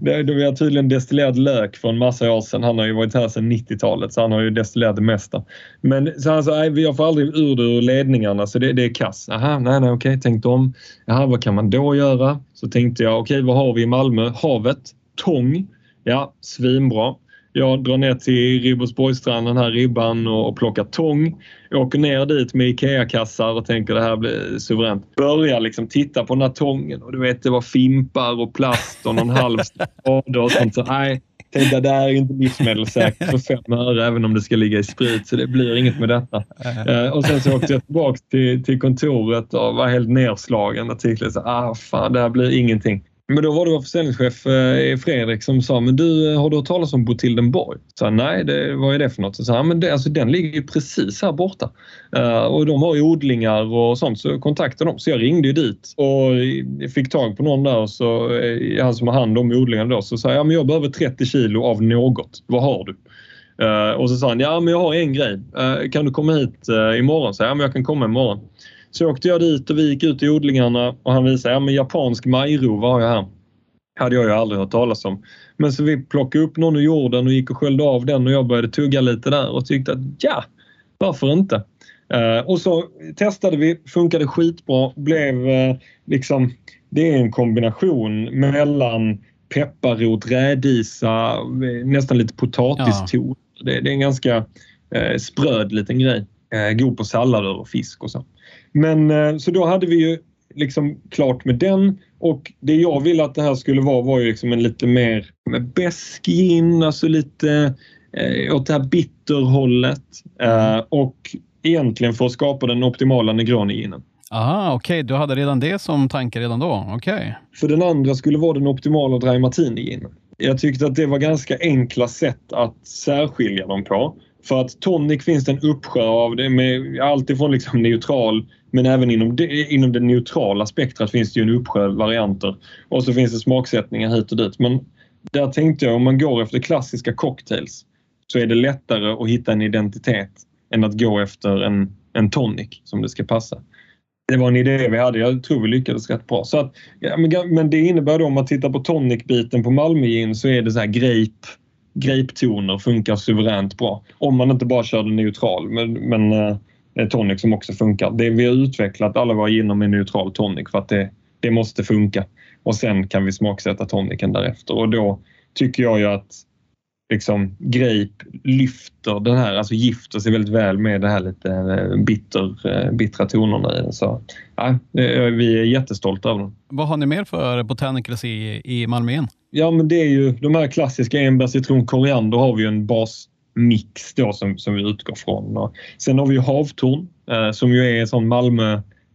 Vi har tydligen destillerat lök för en massa år sedan. Han har ju varit här sedan 90-talet så han har ju destillerat det mesta. Men så han sa, nej, jag får aldrig ur det ur ledningarna så det, det är kass. Aha, nej, nej, okej, tänkte om. Jaha, vad kan man då göra? Så tänkte jag, okej, vad har vi i Malmö? Havet, tång. Ja, svinbra. Jag drar ner till Ribersborgsstranden, här ribban och, och plockar tång. Jag åker ner dit med IKEA-kassar och tänker det här blir suveränt. Börjar liksom titta på den här tången och du vet det var fimpar och plast och någon halv skada. och sånt. Så, nej, tänkte det här är inte livsmedelssäkert för fem öre även om det ska ligga i sprit så det blir inget med detta. Eh, och sen så åkte jag tillbaka till, till kontoret och var helt nerslagen och tänkte så, ah fan det här blir ingenting. Men då var det vår försäljningschef eh, Fredrik som sa, men du, eh, har du hört talas om Botildenborg? Så nej, det, vad är det för något? Så sa men det, alltså, den ligger ju precis här borta. Uh, och de har ju odlingar och sånt, så kontaktade dem. Så jag ringde ju dit och fick tag på någon där, och så, han som har hand om odlingarna då, så sa jag, men jag behöver 30 kilo av något. Vad har du? Uh, och så sa han, ja men jag har en grej. Uh, kan du komma hit imorgon? Så jag, ja men jag kan komma imorgon. Så åkte jag dit och vi gick ut i odlingarna och han visade, ja men japansk majrova har jag här. Hade jag ju aldrig hört talas om. Men så vi plockade upp någon ur jorden och gick och sköljde av den och jag började tugga lite där och tyckte att ja, varför inte? Uh, och så testade vi, funkade skitbra, blev uh, liksom, det är en kombination mellan pepparrot, rädisa, nästan lite potatiston. Ja. Det, det, är en ganska uh, spröd liten grej. God på sallader och fisk och så. Men eh, så då hade vi ju liksom klart med den och det jag ville att det här skulle vara var ju liksom en lite mer besk gin, alltså lite eh, åt det här bitterhållet eh, och egentligen för att skapa den optimala negroni-ginen. Aha, okej, okay. du hade redan det som tanke redan då? Okej. Okay. För den andra skulle vara den optimala dry martini-ginen. Jag tyckte att det var ganska enkla sätt att särskilja dem på. För att tonic finns det en uppsjö av det med allt ifrån liksom neutral men även inom det, inom det neutrala spektrat finns det ju en uppsjö varianter. Och så finns det smaksättningar hit och dit. Men där tänkte jag om man går efter klassiska cocktails så är det lättare att hitta en identitet än att gå efter en, en tonic som det ska passa. Det var en idé vi hade. Jag tror vi lyckades rätt bra. Så att, ja, men, men det innebär då om man tittar på tonic-biten på Malmö gin så är det så här grape-toner. funkar suveränt bra. Om man inte bara kör den neutral. Men, men eh, tonic som också funkar. Det vi har utvecklat alla våra gin med neutral tonic för att det, det måste funka. Och sen kan vi smaksätta tonicen därefter och då tycker jag ju att liksom grape lyfter den här, alltså gifter sig väldigt väl med det här lite eh, bitter, eh, bittra tonerna i den. Så ja, vi är jättestolta över den. Vad har ni mer för botanicals i, i Malmö? Ja, men det är ju de här klassiska enbär, citron, koriander har vi en mix då som, som vi utgår från. Och sen har vi ju havtorn eh, som ju är sån Malmö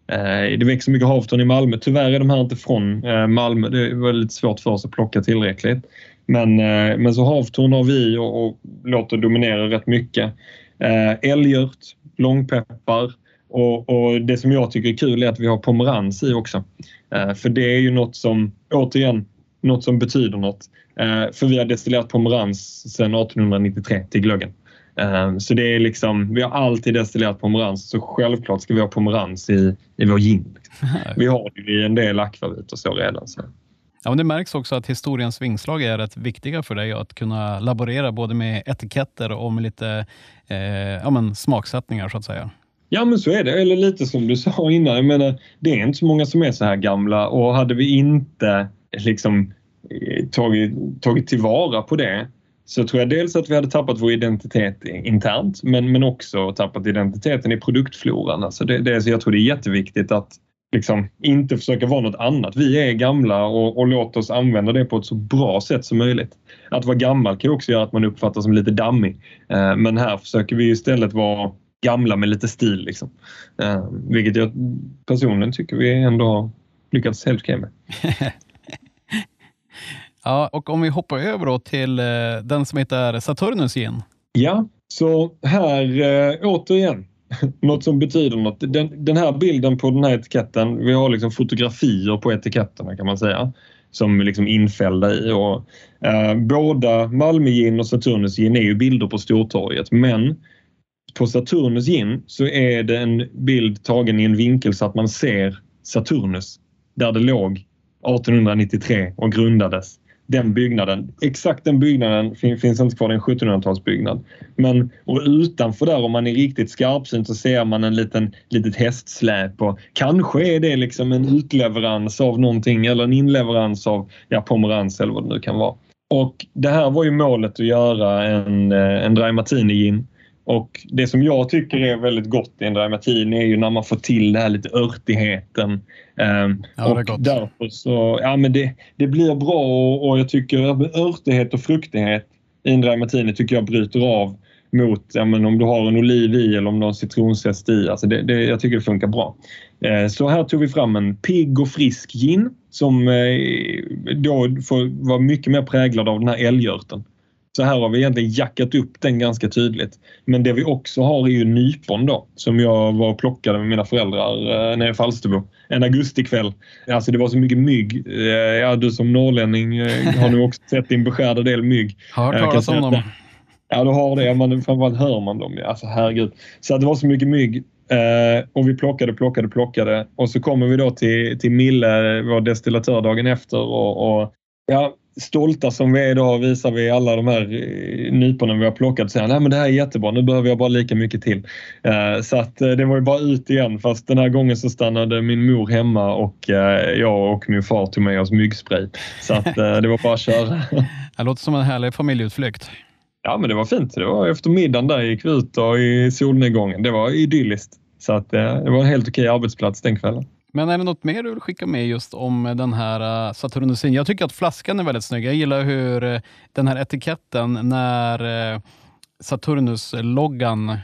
eh, det växer mycket havtorn i Malmö. Tyvärr är de här inte från eh, Malmö. Det var lite svårt för oss att plocka tillräckligt. Men, eh, men så havtorn har vi och, och låter dominera rätt mycket. Eh, älgört, långpeppar och, och, det som jag tycker är kul är att vi har pomerans i också. Eh, för det är ju något som, återigen, något som betyder något. Eh, för vi har destillerat pomerans sedan 1893 till glöggen. Eh, så det är liksom, vi har alltid destillerat pomerans så självklart ska vi ha pomerans i, i vår gin. <laughs> Vi har det i en del akvavit och så redan. Så. Ja, men det märks också att historiens vingslag är rätt viktiga för dig att kunna laborera både med etiketter och med lite eh, ja, men smaksättningar så att säga. Ja men så är det, eller lite som du sa innan. Jag menar, det är inte så många som är så här gamla och hade vi inte liksom Eh, tagit, tagit tillvara på det så tror jag dels att vi hade tappat vår identitet internt men, men också tappat identiteten i produktfloran. Alltså det, det, så jag tror det är jätteviktigt att liksom inte försöka vara något annat. Vi är gamla och, och låt oss använda det på ett så bra sätt som möjligt. Att vara gammal kan också göra att man uppfattas som lite dammig. Eh, men här försöker vi istället vara gamla med lite stil. Liksom. Eh, vilket jag personligen tycker vi ändå har lyckats helt okej med. <laughs> ja, och om vi hoppar över då till eh, den som heter Saturnus igen. Ja, så här eh, återigen <laughs> något som betyder något. Den, den, här bilden på den här etiketten, vi har liksom fotografier på etiketterna kan man säga som liksom infällda i. Och, eh, båda Malmö gin och Saturnus gin är ju bilder på Stortorget men på Saturnus gin så är det en bild tagen i en vinkel så att man ser Saturnus där det låg 1893 och grundades den byggnaden. Exakt den byggnaden finns inte kvar, det är en 1700-talsbyggnad. Men och utanför där om man är riktigt skarpsynt så ser man en liten litet hästsläp och kanske är det liksom en utleverans av någonting eller en inleverans av ja, Pomerans eller vad det nu kan vara. Och det här var ju målet att göra en, eh, en dry martini gin och det som jag tycker är väldigt gott i en dry martini är ju när man får till det här lite örtigheten. Um, ja, och därför så, ja men det, det blir bra och, och jag tycker örtighet och fruktighet i en dry martini tycker jag bryter av mot ja, men om du har en oliv i eller om du har citronzest i. Alltså det, det, jag tycker det funkar bra. Eh, så här tog vi fram en pigg och frisk gin som eh, då får vara mycket mer präglad av den här älgörten. Så här har vi egentligen jackat upp den ganska tydligt. Men det vi också har är ju nypon då som jag var och plockade med mina föräldrar eh, nere i Falsterbo en augustikväll. Alltså det var så mycket mygg. Eh, ja, du som norrlänning eh, har nu också sett din beskärda del mygg. Har hört talas om dem. Ja, du har det. Man, framförallt hör man dem. Alltså herregud. Så det var så mycket mygg. Eh, och vi plockade, plockade, plockade. Och så kommer vi då till, till Mille, vår destillatör, dagen efter. Och, och ja, stolta som vi är idag visar vi alla de här eh, nyponen vi har plockat säger att det här är jättebra, nu behöver jag bara lika mycket till. Eh, så att eh, det var ju bara ut igen fast den här gången så stannade min mor hemma och jag och min far tog med oss myggspray. Så att det var bara att köra. <laughs> Det låter som en härlig familjeutflykt. Ja men det var fint. Det var efter middagen där gick vi ut och i solnedgången. Det var idylliskt. Så att det var en helt okej arbetsplats den kvällen. Men är det något mer du vill skicka med just om den här eh, Saturnusin? Jag tycker att flaskan är väldigt snygg. Jag gillar hur eh, den här etiketten när eh, Saturnus-loggan,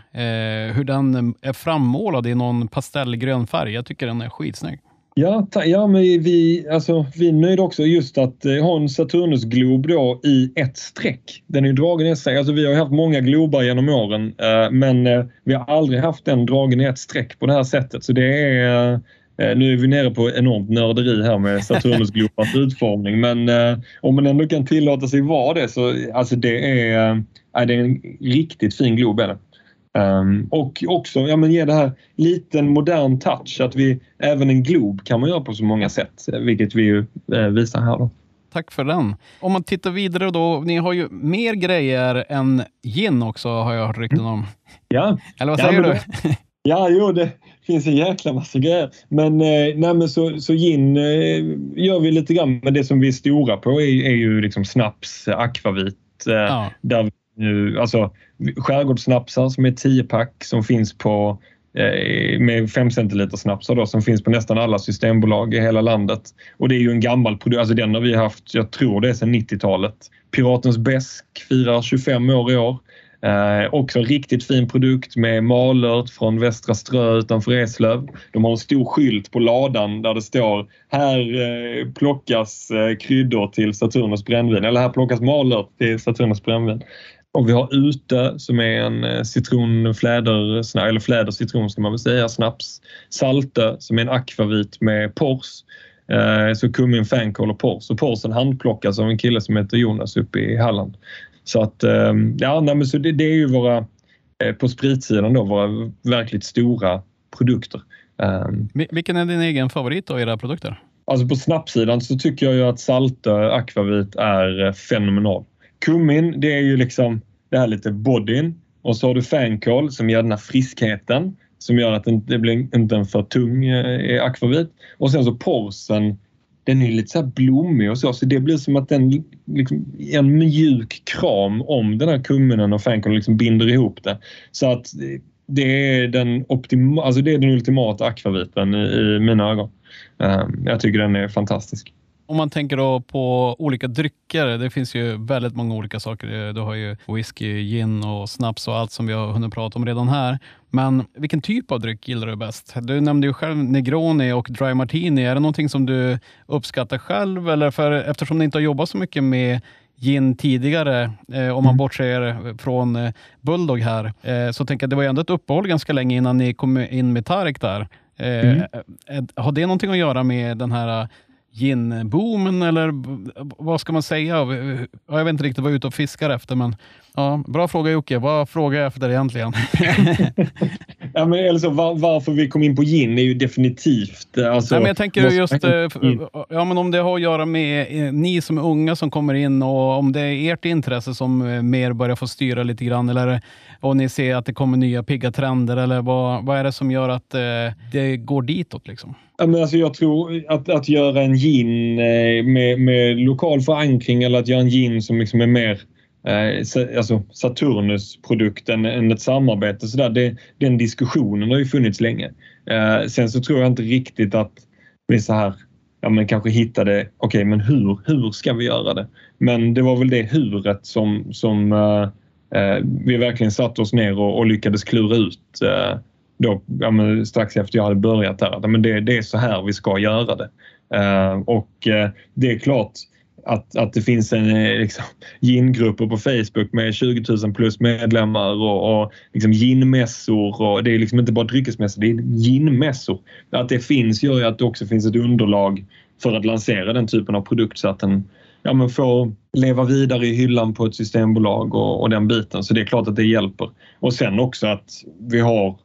hur den är frammålad i någon pastellgrön färg. Jag tycker den är skitsnygg. Ja, ja men vi, alltså, vi är nöjda också just att eh, ha en Saturnus-glob då i ett streck. Den är ju dragen i ett streck. Alltså, vi har haft många globar genom åren eh, men eh, vi har aldrig haft den dragen i ett streck på det här sättet. Så det är Eh, nu är vi nere på enormt nörderi här med Saturnusglobans <laughs> utformning men eh, om man ändå kan tillåta sig vara det så alltså det är, det är en riktigt fin glob. Är det. Um, och också ja, men ge det här liten modern touch att vi även en glob kan man göra på så många sätt vilket vi ju äh, visar här. Då. Tack för den. Om man tittar vidare då, ni har ju mer grejer än gin också har jag hört rykten om. Ja. Eller vad säger ja, du? Ja, jo, det finns en jäkla massa grejer. Men, eh, nej, men så, så gin eh, gör vi lite grann. Men det som vi är stora på är, är ju liksom snaps, akvavit. Eh, ja. Där nu, alltså, skärgårdssnapsar som är 10-pack som finns på eh, med 5 centiliter snapsar då, som finns på nästan alla systembolag i hela landet. Och det är ju en gammal produkt, alltså den har vi haft, jag tror det är sedan 90-talet. Piratens Bäsk firar 25 år i år. Eh, också en riktigt fin produkt med malört från Västra Strö utanför Eslöv. De har en stor skylt på ladan där det står här eh, plockas eh, kryddor till Saturnus brännvin eller här plockas malört till Saturnus brännvin. Och vi har Ute som är en eh, citronfläder, eller fläder citron ska man väl säga, snaps. Salte som är en akvavit med pors. Eh, så kummin, fänkål och pors. Och porsen handplockas av en kille som heter Jonas uppe i Halland. Så att ehm, ja, nej, men så det, det är ju våra, eh, på spritsidan då, våra verkligt stora produkter. Ehm. Vilken är din egen favorit av era produkter? Alltså på snapssidan så tycker jag ju att Saltö Akvavit är eh, fenomenal. Kummin, det är ju liksom det här lite bodyn och så har du fänkål som ger den här friskheten som gör att det blir inte en för tung eh, akvavit. Och sen så porsen den är lite så blommig och så, så det blir som att den liksom, en mjuk kram om den här kumminen och fänkålen liksom binder ihop det. Så att det är den, optima, alltså det är den ultimata akvaviten i, i mina ögon. Um, jag tycker den är fantastisk. Om man tänker då på olika drycker, det finns ju väldigt många olika saker. Du har ju whisky, gin och snaps och allt som vi har hunnit prata om redan här. Men vilken typ av dryck gillar du bäst? Du nämnde ju själv Negroni och Dry Martini. Är det någonting som du uppskattar själv? Eller för, eftersom ni inte har jobbat så mycket med gin tidigare, eh, om man mm. bortser från eh, Bulldog här, eh, så tänker jag det var ju ändå ett uppehåll ganska länge innan ni kom in med Tarek där. Eh, mm. Har det någonting att göra med den här ginboomen eller vad ska man säga? Jag vet inte riktigt vad jag är ute och fiskar efter, men ja, bra fråga Jocke. Vad frågar jag efter egentligen? <laughs> ja, men alltså, var, varför vi kom in på gin är ju definitivt... Alltså, ja, men jag tänker just eh, ja, men om det har att göra med eh, ni som är unga som kommer in och om det är ert intresse som eh, mer börjar få styra lite grann eller och ni ser att det kommer nya pigga trender eller vad, vad är det som gör att det går ditåt? Liksom? Men alltså jag tror att, att göra en gin eh, med, med lokal förankring eller att göra en gin som liksom är mer eh, alltså Saturnus-produkten än ett samarbete. Så där, det, den diskussionen har ju funnits länge. Eh, sen så tror jag inte riktigt att vi så här, ja men kanske hittade, okej okay, men hur, hur ska vi göra det? Men det var väl det huret som, som eh, eh vi verkligen satte oss ner och, och lyckades klura ut eh, då, ja, men strax efter jag hade börjat där. Men det, det är så här vi ska göra det. Uh, och uh, det är klart, att, att det finns en eh, liksom, gin-grupper på Facebook med 20 000 plus medlemmar och, och liksom ginmässor. Och det är liksom inte bara dryckesmässor, det är ginmässor. Att det finns gör ju att det också finns ett underlag för att lansera den typen av produkt så att den ja, men får leva vidare i hyllan på ett systembolag och, och den biten. Så det är klart att det hjälper. Och sen också att vi har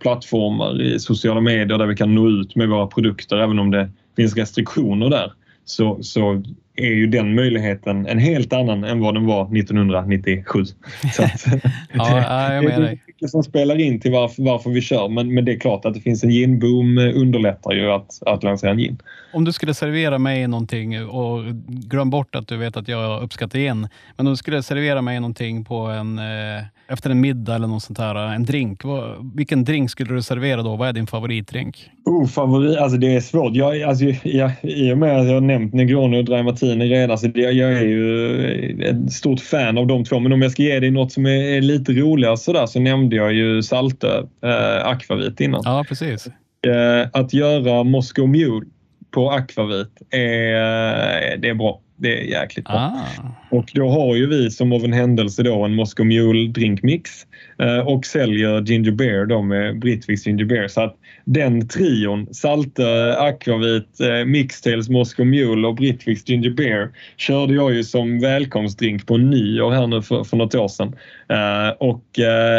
plattformar i sociala medier där vi kan nå ut med våra produkter även om det finns restriktioner där. Så, så är ju den möjligheten en helt annan än vad den var 1997. Så att, <laughs> ja, jag med <laughs> det mycket som spelar in till varför, varför vi kör men, men det är klart att det finns en ginboom underlättar ju att, att lansera en gin. Om du skulle servera mig någonting och glöm bort att du vet att jag uppskattar gin, men om du skulle servera mig någonting på en, eh, efter en middag eller något sånt här, en drink. Vad, vilken drink skulle du servera då? Vad är din favoritdrink? Oh, favorit, alltså det är svårt. Jag, alltså, jag, I och med att jag har nämnt Negroni och Dry Martini redan så jag, jag är ju ett stort fan av de två. Men om jag ska ge dig något som är, är lite roligare så, där, så nämnde jag ju Saltö eh, Akvavit innan. Ja, precis. Eh, att göra Moscow Mule på Akvavit är, eh, det är bra. Det är jäkligt bra. Ah. Och då har ju vi som av en händelse då en Moscow Mule drinkmix eh, och säljer Ginger Beer då med Britviks Ginger Beer. Så att den trion, Salte, Akvavit, eh, Mixtails, Moscow Mule och Britviks Ginger Beer körde jag ju som välkomstdrink på nyår här nu för, för något år sedan. Eh, och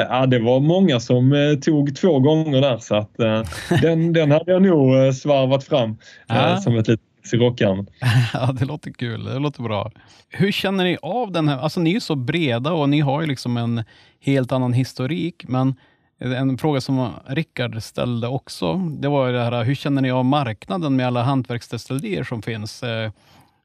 ja, det var många som tog två gånger där så att <laughs> den, den hade jag nog svarvat fram ah. som ett litet rockärmen. <laughs> ja, det låter kul. Det låter bra. Hur känner ni av den här? Alltså, ni är så breda och ni har ju liksom en helt annan historik, men en fråga som Rickard ställde också, det var det här, hur känner ni av marknaden med alla hantverksdestillerier som finns? Eh,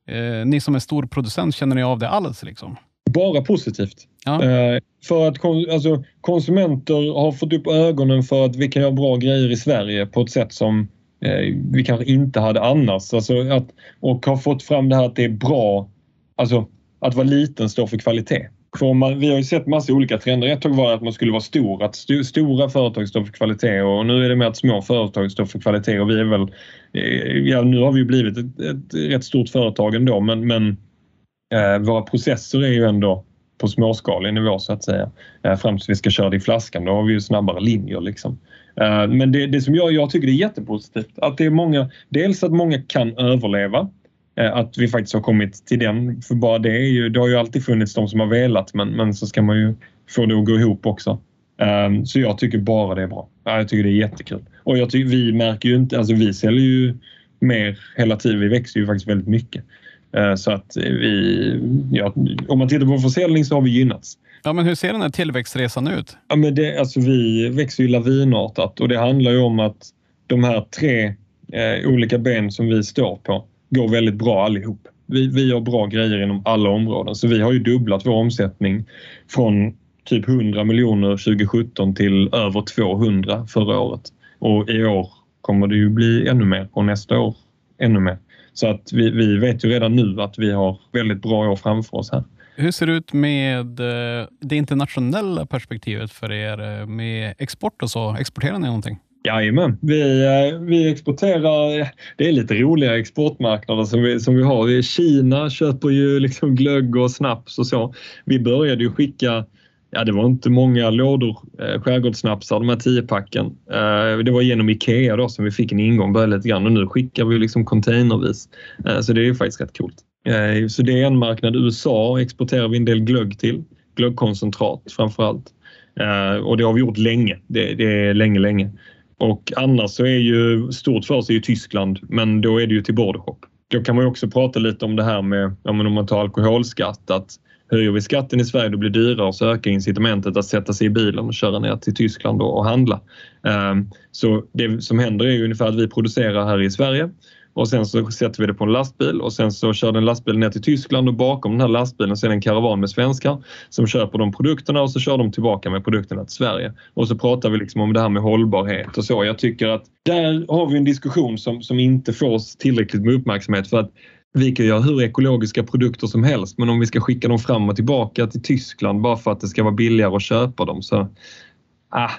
eh, ni som är stor producent, känner ni av det alls? Liksom? Bara positivt. Ja. Eh, för att alltså, konsumenter har fått upp ögonen för att vi kan göra bra grejer i Sverige på ett sätt som Eh, vi kanske inte hade annars. Alltså att, och har fått fram det här att det är bra, alltså att vara liten står för kvalitet. För man, vi har ju sett massa olika trender. Ett tag var det att man skulle vara stor, att st stora företag står för kvalitet och nu är det mer att små företag står för kvalitet och vi är väl, eh, ja nu har vi ju blivit ett, ett rätt stort företag ändå men, men eh, våra processer är ju ändå på småskalig nivå så att säga. Eh, fram tills vi ska köra det i flaskan, då har vi ju snabbare linjer liksom. Eh, men det, det som jag, jag tycker är jättepositivt, att det är många, dels att många kan överleva, eh, att vi faktiskt har kommit till den. För bara det är ju, det har ju alltid funnits de som har velat men, men så ska man ju få det att gå ihop också. Ehm, så jag tycker bara det är bra. Jag tycker det är jättekul. Och jag tycker, vi märker ju inte, alltså vi säljer ju mer hela tiden. Vi växer ju faktiskt väldigt mycket. Eh, så att vi, ja, om man tittar på försäljning så har vi gynnats. Ja, men hur ser den här tillväxtresan ut? Ja, men det, alltså vi växer ju lavinartat och det handlar ju om att de här tre eh, olika ben som vi står på går väldigt bra allihop. Vi, vi gör bra grejer inom alla områden så vi har ju dubblat vår omsättning från typ 100 miljoner 2017 till över 200 förra året. Och i år kommer det ju bli ännu mer och nästa år ännu mer. Så att vi, vi vet ju redan nu att vi har väldigt bra år framför oss här. Hur ser det ut med eh, det internationella perspektivet för er eh, med export och så? Exporterar ni någonting? Jajamän, vi, eh, vi exporterar, det är lite roliga exportmarknader som vi, som vi har. Kina köper ju liksom glögg och snaps och så. Vi började ju skicka Ja, det var inte många lådor eh, skärgårdssnapsar, de här 10-packen. Eh, det var genom Ikea då som vi fick en ingång, började lite grann och nu skickar vi liksom containervis. Eh, så det är ju faktiskt rätt coolt. Eh, så det är en marknad. USA exporterar vi en del glögg till. Glöggkoncentrat framför allt. Eh, och det har vi gjort länge. Det, det, är länge, länge. Och annars så är ju stort för oss är ju Tyskland, men då är det ju till bordershop. Då kan man ju också prata lite om det här med, ja, om man tar alkoholskatt, att höjer vi skatten i Sverige då blir det dyrare så ökar incitamentet att sätta sig i bilen och köra ner till Tyskland och handla. Eh, så det som händer är ju ungefär att vi producerar här i Sverige och sen så sätter vi det på en lastbil och sen så kör den lastbilen ner till Tyskland och bakom den här lastbilen så är det en karavan med svenskar som köper de produkterna och så kör de tillbaka med produkterna till Sverige. Och så pratar vi liksom om det här med hållbarhet och så. Jag tycker att där har vi en diskussion som, som inte får tillräckligt med uppmärksamhet för att vi kan göra hur ekologiska produkter som helst men om vi ska skicka dem fram och tillbaka till Tyskland bara för att det ska vara billigare att köpa dem så ah,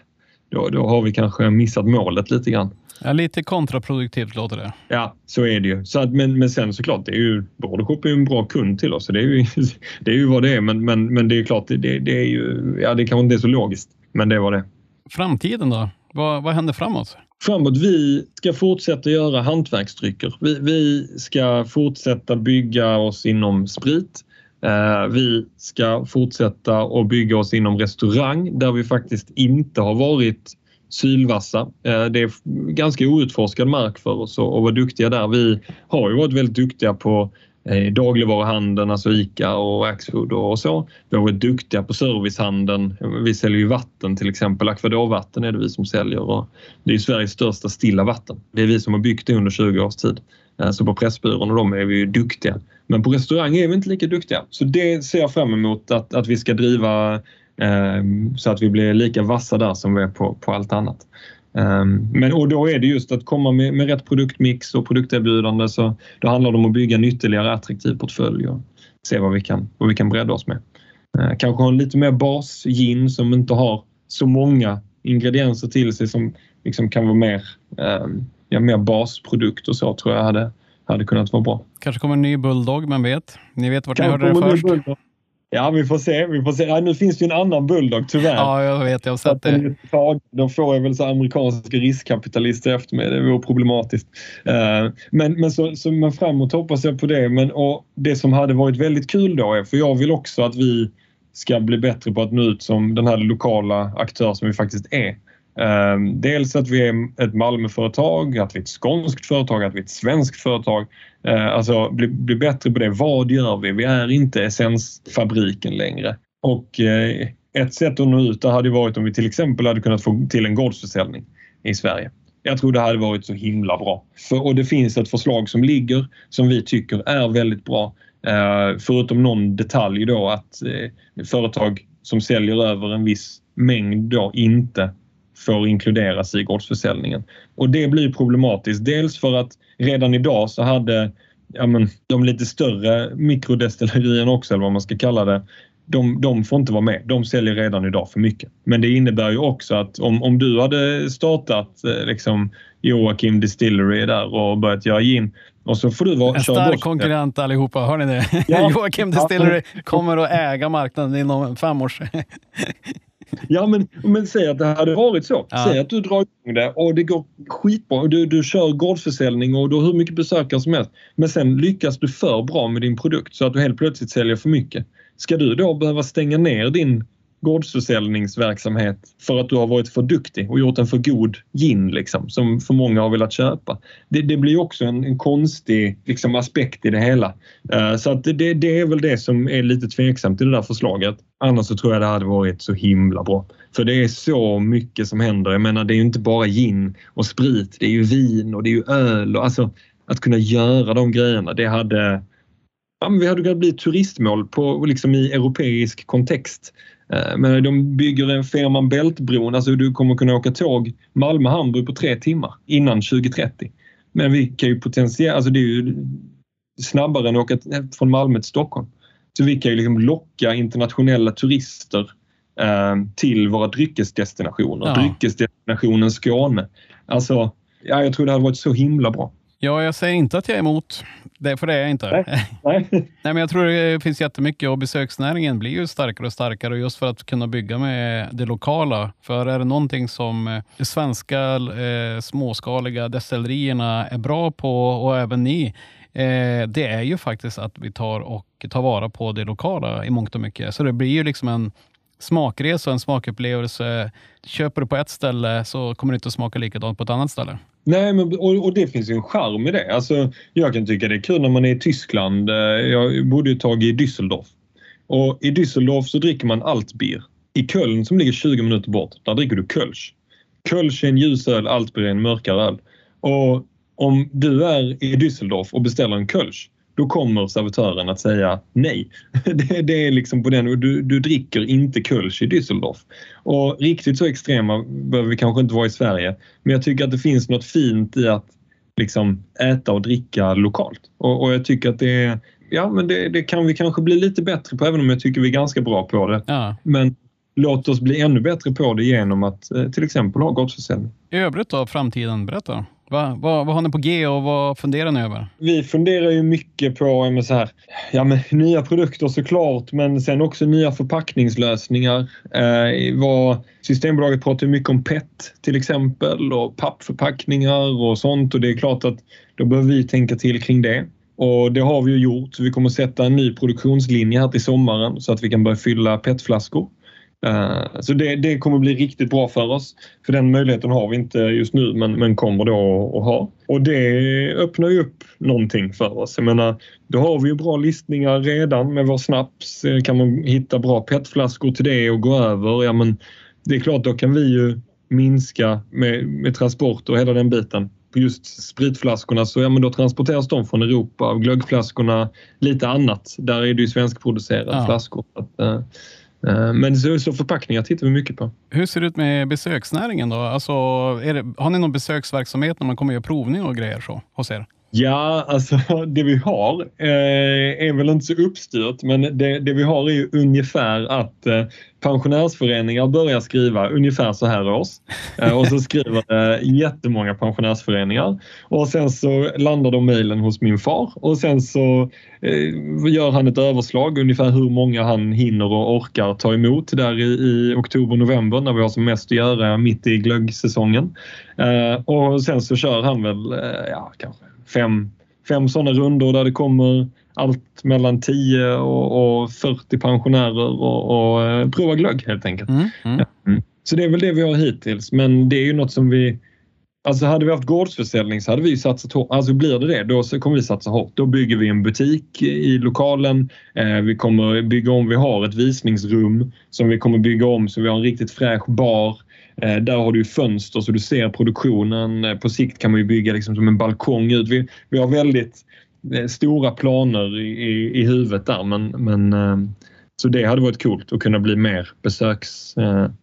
då, då har vi kanske missat målet lite grann. Ja, lite kontraproduktivt låter det. Ja, så är det ju. Så att, men, men sen såklart, det är ju, Bordershop är ju en bra kund till oss. Så det, är ju, <laughs> det är ju vad det är. Men, men, men det är klart, det, det är ju, ja, det kanske inte är så logiskt. Men det var det. Framtiden då? Vad, vad händer framåt? Framåt, vi ska fortsätta göra hantverksdrycker. Vi, vi ska fortsätta bygga oss inom sprit. Uh, vi ska fortsätta att bygga oss inom restaurang där vi faktiskt inte har varit sylvassa. Eh, det är ganska outforskad mark för oss att vara duktiga där. Vi har ju varit väldigt duktiga på eh, dagligvaruhandeln, alltså ICA och Axfood och så. Vi har varit duktiga på servicehandeln. Vi säljer ju vatten till exempel. Akvadorvatten är det vi som säljer och det är Sveriges största stilla vatten. Det är vi som har byggt det under 20 års tid. Eh, så på Pressbyrån och de är vi ju duktiga. Men på restaurang är vi inte lika duktiga. Så det ser jag fram emot att, att vi ska driva så att vi blir lika vassa där som vi är på, på allt annat. Um, men och då är det just att komma med, med rätt produktmix och produkterbjudande så då handlar det om att bygga en ytterligare attraktiv portfölj och se vad vi kan, vad vi kan bredda oss med. Uh, kanske ha en lite mer bas gin som inte har så många ingredienser till sig som liksom kan vara mer, ja, mer basprodukt och så tror jag hade, hade kunnat vara bra. Kanske kommer en ny Bulldog, vem vet? Ni vet vart ni hörde det först. Ja, vi får se. Vi får se. Ja, nu finns det ju en annan Bulldog tyvärr. Ja, jag vet. Jag har sett det. Då får jag väl så amerikanska riskkapitalister efter mig. Det vore problematiskt. Uh, men, men, så, så, men framåt hoppas jag på det. Men, och det som hade varit väldigt kul då är, för jag vill också att vi ska bli bättre på att nå ut som den här lokala aktör som vi faktiskt är. Ehm, dels att vi är ett Malmöföretag, att vi är ett skånskt företag, att vi är ett svenskt företag. Ehm, alltså bli, bli bättre på det. Vad gör vi? Vi är inte essensfabriken längre. Och eh, ett sätt att nå ut det hade varit om vi till exempel hade kunnat få till en gårdsförsäljning i Sverige. Jag tror det hade varit så himla bra. För, och det finns ett förslag som ligger som vi tycker är väldigt bra. Eh, förutom någon detalj då att eh, företag som säljer över en viss mängd då inte får inkluderas i gårdsförsäljningen. Och det blir problematiskt. Dels för att redan idag så hade ja men, de lite större mikrodestillerierna också, eller vad man ska kalla det, de, de får inte vara med. De säljer redan idag för mycket. Men det innebär ju också att om, om du hade startat eh, liksom, Joakim Distillery där och börjat göra gin och så får du vara, en stark konkurrent allihopa, hör ni det? Ja. <laughs> Joakim Distillery kommer att äga marknaden inom fem år. Ja, men, men säg att det hade varit så. Ja. Säg att du drar igång det och det går skitbra. Du, du kör gårdsförsäljning och du har hur mycket besökare som helst. Men sen lyckas du för bra med din produkt så att du helt plötsligt säljer för mycket. Ska du då behöva stänga ner din gårdsförsäljningsverksamhet för att du har varit för duktig och gjort en för god gin liksom, som för många har velat köpa. Det, det blir också en, en konstig liksom, aspekt i det hela. Uh, så att det, det, är väl det som är lite tveksamt i det där förslaget. Annars så tror jag det hade varit så himla bra. För det är så mycket som händer. Jag menar, det är ju inte bara gin och sprit. Det är ju vin och det är ju öl. Och, alltså, att kunna göra de grejerna, det hade ja, vi hade kunnat bli turistmål på, liksom i europeisk kontext. Eh, men de bygger en Fehmarn Bält-bron, alltså du kommer kunna åka tåg Malmö-Hamburg på tre timmar innan 2030. Men vi kan ju potentiellt, alltså det är ju snabbare än att åka från Malmö till Stockholm. Så vi kan ju liksom locka internationella turister eh, till våra dryckesdestinationer. Ja. Dryckesdestinationen Skåne. Alltså, ja, jag tror det hade varit så himla bra. Ja, jag säger inte att jag är emot det, för det är jag inte. Nej. Nej. <laughs> Nej, men jag tror det finns jättemycket och besöksnäringen blir ju starkare och starkare just för att kunna bygga med det lokala. För är det någonting som eh, de svenska eh, småskaliga destillerierna är bra på och även ni, eh, det är ju faktiskt att vi tar och tar vara på det lokala i mångt och mycket. Så det blir ju liksom en smakresa en smakupplevelse. Köper du på ett ställe så kommer det inte att smaka likadant på ett annat ställe. Nej, men, och, och, det finns ju en charm i det. Alltså, jag kan tycka det är kul när man är i Tyskland. Eh, jag bodde ett tag i Düsseldorf. Och I Düsseldorf så dricker man Altbier. I Köln som ligger 20 minuter bort, där dricker du Kölsch. Kölsch är en ljus öl, Altbier är en mörkare öl. Och om du är i Düsseldorf och beställer en Kölsch då kommer servitören att säga nej. <laughs> Det, det är liksom på den, du, du dricker inte Kölsch i Düsseldorf. Och riktigt så extrema behöver vi kanske inte vara i Sverige. Men jag tycker att det finns något fint i att liksom äta och dricka lokalt. Och, och jag tycker att det, ja, men det, det, kan vi kanske bli lite bättre på även om jag tycker vi är ganska bra på det. Ja. Men låt oss bli ännu bättre på det genom att eh, till exempel ha gårdsförsäljning. I övrigt då, framtiden, berätta. Va, vad, vad har ni på G och vad funderar ni över? Vi funderar ju mycket på så här, ja, men, nya produkter såklart men sen också nya förpackningslösningar. Eh, vad, Systembolaget pratar mycket om PET till exempel och pappförpackningar och sånt och det är klart att då behöver vi tänka till kring det. Och det har vi ju gjort. Så vi kommer sätta en ny produktionslinje här till sommaren så att vi kan börja fylla PET-flaskor. Eh, så det, det, kommer bli riktigt bra för oss. För den möjligheten har vi inte just nu men, men kommer då att ha. Och det öppnar ju upp någonting för oss. Jag menar, då har vi ju bra listningar redan med vår snaps. Eh, kan man hitta bra petflaskor till det och gå över, ja men det är klart då kan vi ju minska med, med transport och hela den biten. På just spritflaskorna så ja, men då transporteras de från Europa. Glöggflaskorna lite annat. Där är det ju svenskproducerade ja. flaskor. Att, Eh, Eh, men så, så förpackningar tittar vi mycket på. Hur ser det ut med besöksnäringen då? Alltså, det, har ni någon besöksverksamhet när man kommer och gör provning och grejer så, hos er? Ja, alltså <laughs> det vi har eh, är väl inte så uppstyrt men det, det vi har är ju ungefär att eh, pensionärsföreningar börjar skriva ungefär så här års. Eh, och så skriver eh, jättemånga pensionärsföreningar. Och sen så landar de mejlen hos min far och sen så eh, gör han ett överslag ungefär hur många han hinner och orkar ta emot där i, i oktober, november när vi har som mest att göra mitt i glöggsäsongen. Eh, och sen så kör han väl, eh, ja kanske fem, fem sådana rundor där det kommer allt mellan 10 och, och 40 pensionärer och, och eh, prova glögg helt enkelt. Mm, mm. Mm. Så det är väl det vi har hittills men det är ju något som vi Alltså hade vi haft gårdsförsäljning så hade vi satsat hårt. Alltså blir det det, då kommer vi satsa hårt. Då bygger vi en butik i lokalen. Eh, vi kommer bygga om, vi har ett visningsrum som vi kommer bygga om så vi har en riktigt fräsch bar. Eh, där har du fönster så du ser produktionen. Eh, på sikt kan man ju bygga liksom som en balkong ut. Vi, vi har väldigt eh, stora planer i, i, i huvudet där men, men så det hade varit coolt att kunna bli mer besöks...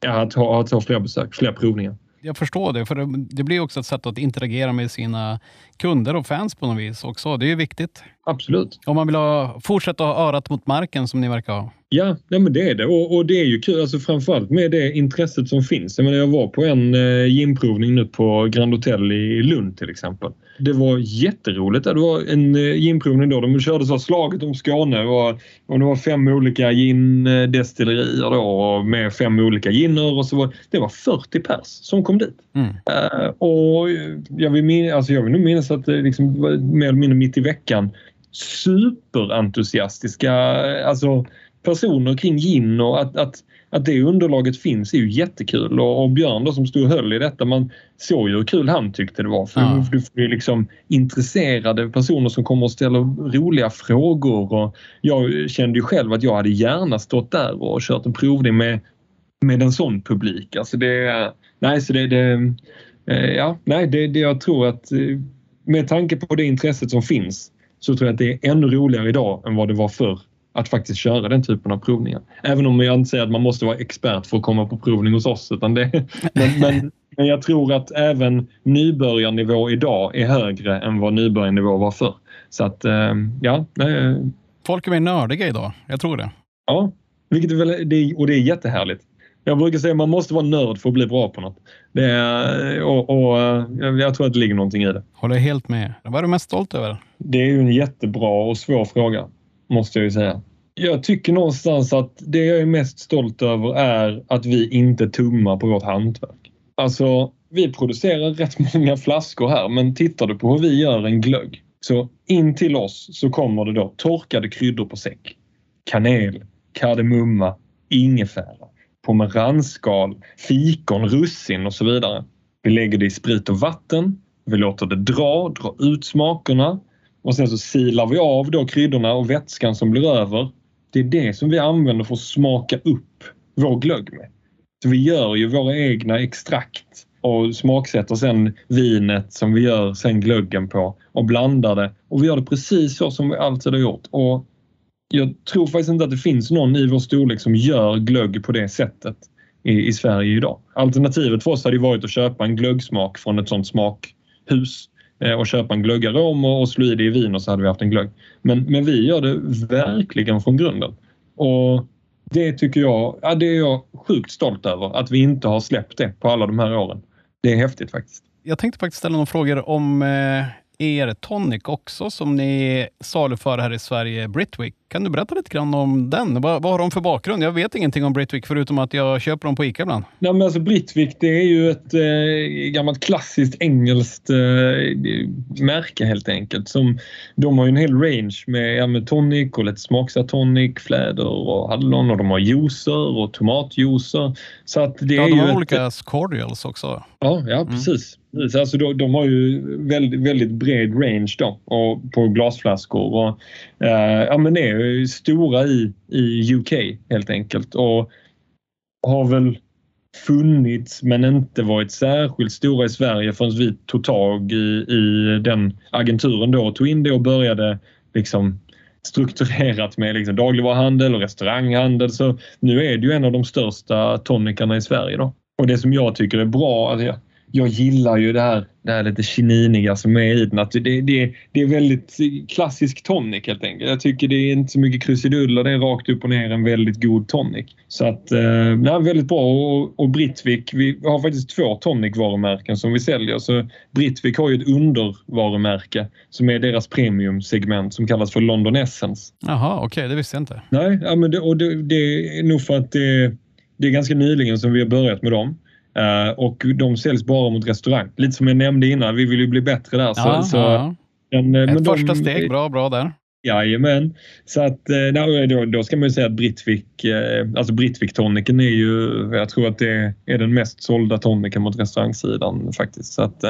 Ja, att ha, att ha fler besök, fler provningar jag förstår det, för det, det, blir också ett sätt att interagera med sina kunder och fans på något vis också. Det är ju viktigt. Absolut. Om man vill ha, fortsätta ha örat mot marken som ni verkar ha. Ja, nej men det är det och, och, det är ju kul, alltså framförallt med det intresset som finns. Jag, menar, jag var på en eh, gymprovning nu på Grand Hotel i Lund till exempel. Det var jätteroligt. Det var en eh, ginprovning då. De körde så slaget om Skåne. Var, och det var fem olika gindestillerier då med fem olika ginner och så var det var 40 pers som kom dit. Mm. Uh, och jag vill, min, alltså jag vill nog minnas att det liksom var mer eller mindre mitt i veckan superentusiastiska alltså personer kring gin och att, att att det underlaget finns är ju jättekul och, och Björn då som stod och höll i detta, man såg ju hur kul han tyckte det var. För ja. du får ju liksom intresserade personer som kommer och ställer roliga frågor och jag kände ju själv att jag hade gärna stått där och kört en provning med, med en sån publik. Alltså det, nej, så det, det eh, ja, nej, det, det jag tror att eh, med tanke på det intresset som finns så tror jag att det är ännu roligare idag än vad det var förr att faktiskt köra den typen av provningar. Även om jag inte säger att man måste vara expert för att komma på provning hos oss. Utan det, <laughs> men, men, men jag tror att även nybörjarnivå idag är högre än vad nybörjarnivå var förr. Så att, eh, ja. Folk är mer nördiga idag, jag tror det. Ja, vilket är väl, och det är jättehärligt. Jag brukar säga att man måste vara nörd för att bli bra på något. Det är, och, och, jag tror att det ligger någonting i det. Håller helt med. Vad är du mest stolt över? Det är ju en jättebra och svår fråga, måste jag ju säga. Jag tycker någonstans att det jag är mest stolt över är att vi inte tummar på vårt hantverk. Alltså, vi producerar rätt <laughs> många flaskor här, men tittar du på hur vi gör en glögg så in till oss så kommer det då torkade kryddor på säck. Kanel, kardemumma, ingefära, Pomeransskal, fikon, russin och så vidare. Vi lägger det i sprit och vatten. Vi låter det dra, dra ut smakerna och sen så silar vi av då kryddorna och vätskan som blir över. Det är det som vi använder för att smaka upp vår glögg med. Så vi gör ju våra egna extrakt och smaksätter sen vinet som vi gör sen glöggen på och blandar det. Och vi gör det precis så som vi alltid har gjort. Och jag tror faktiskt inte att det finns någon i vår storlek som gör glögg på det sättet i, i Sverige idag. Alternativet för oss hade varit att köpa en glöggsmak från ett sånt smakhus eh, och köpa en glöggarom och slå i det i vin och så hade vi haft en glögg. Men, men vi gör det verkligen från grunden. Och det tycker jag, ja, det är jag sjukt stolt över att vi inte har släppt det på alla de här åren det är häftigt faktiskt. Jag tänkte faktiskt ställa några frågor om eh, er tonic också som ni saluför här i Sverige, Britwick. Kan du berätta lite grann om den? Vad, vad har de för bakgrund? Jag vet ingenting om Britwick förutom att jag köper dem på ICA ibland. Nej, men alltså Britwick det är ju ett eh, gammalt klassiskt engelskt eh, märke helt enkelt. Som, de har ju en hel range med, ja, med tonic och lite smaksatt tonic, fläder och hallon och de har juicer och tomatjuicer. Så att det ja, är de ju har ett, olika cordials också. Ja, ja precis. Mm. Alltså de, de, har ju väldigt, väldigt bred range då och på glasflaskor. Och, eh, ja, men det är stora i, i UK helt enkelt och har väl funnits men inte varit särskilt stora i Sverige förrän vi tog tag i, i den agenturen då och tog in det och började liksom strukturerat med liksom dagligvaruhandel och restauranghandel. Så nu är det ju en av de största tonikarna i Sverige. Då. Och det som jag tycker är bra, alltså jag, jag gillar ju det här, det här lite kininiga som är i den. Att det, det, det är väldigt klassisk tonic helt enkelt. Jag tycker det är inte så mycket krusiduller. Det är rakt upp och ner en väldigt god tonic. Så att, eh, nej, väldigt bra. Och, och Britvic, vi har faktiskt två tonic-varumärken som vi säljer. Så Britvic har ju ett undervarumärke som är deras premiumsegment som kallas för London Essence. Jaha, okej, okay, det visste jag inte. Nej, ja, men det, och det, det är nog för att det, det är ganska nyligen som vi har börjat med dem. Uh, och de säljs bara mot restaurang. Lite som jag nämnde innan, vi vill ju bli bättre där. Ja, så, ja. Den, eh, Ett första de, steg, bra, bra där. Jajamän. Så att eh, då, då ska man ju säga att Britvic, alltså Britvic tonicen är ju, jag tror att det är den mest sålda tonicen mot restaurangsidan faktiskt. Så att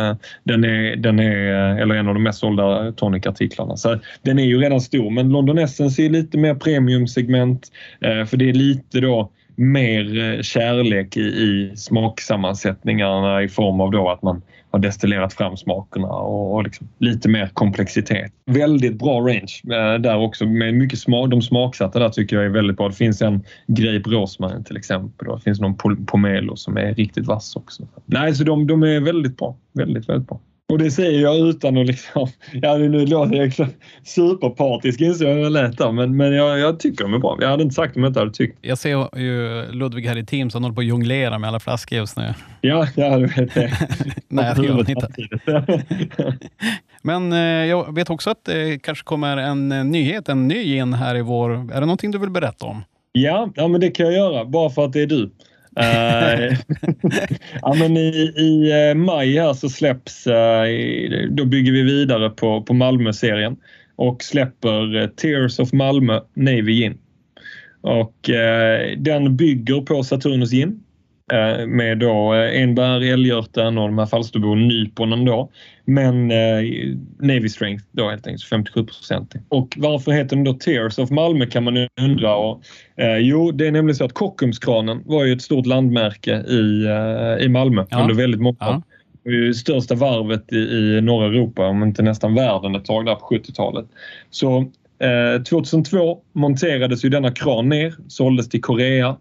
den är, den är, eller en av de mest sålda tonicartiklarna. Så den är ju redan stor, men London Essence är lite mer premiumsegment för det är lite då mer eh, kärlek i, i smaksammansättningarna i form av då att man har destillerat fram smakerna och, och liksom lite mer komplexitet. Väldigt bra range eh, där också. Med mycket smak, de smaksatta där tycker jag är väldigt bra. Det finns en Grape Rosmarin till exempel. och Det finns någon Pomelo som är riktigt vass också. Nej, så de, de är väldigt bra. Väldigt, väldigt bra. Och det säger jag utan att liksom... <laughs> Ja, nu låter jag liksom superpartisk inser jag jag lät där, men, men jag, jag, tycker de är bra. Jag hade inte sagt om jag inte hade tyckt. Jag ser ju Ludvig här i Teams, han håller på att jonglera med alla flaskor just nu. Ja, ja du vet det. <laughs> Nej, det gör han inte. <laughs> men eh, jag vet också att det kanske kommer en eh, nyhet, en ny gin här i vår. Är det någonting du vill berätta om? Ja, ja men det kan jag göra, bara för att det är du. Eh, <laughs> ja, men i, i eh, maj här så släpps, eh, då bygger vi vidare på, på Malmö-serien och släpper Tears of Malmö Navy Gin. Och den bygger på Saturnus Gin med då eh, enbär, älgörten och de här Falsterbo nyponen då. Men eh, Navy Strength då helt enkelt, 57 procent. Och varför heter den då Tears of Malmö kan man undra. Och, eh, jo, det är nämligen så att Kockumskranen var ju ett stort landmärke i, eh, i Malmö ja. under väldigt många år. Ja. Största varvet i, i norra Europa, om inte nästan världen ett tag där på 70-talet. Så 2002 monterades ju denna kran ner, såldes till Korea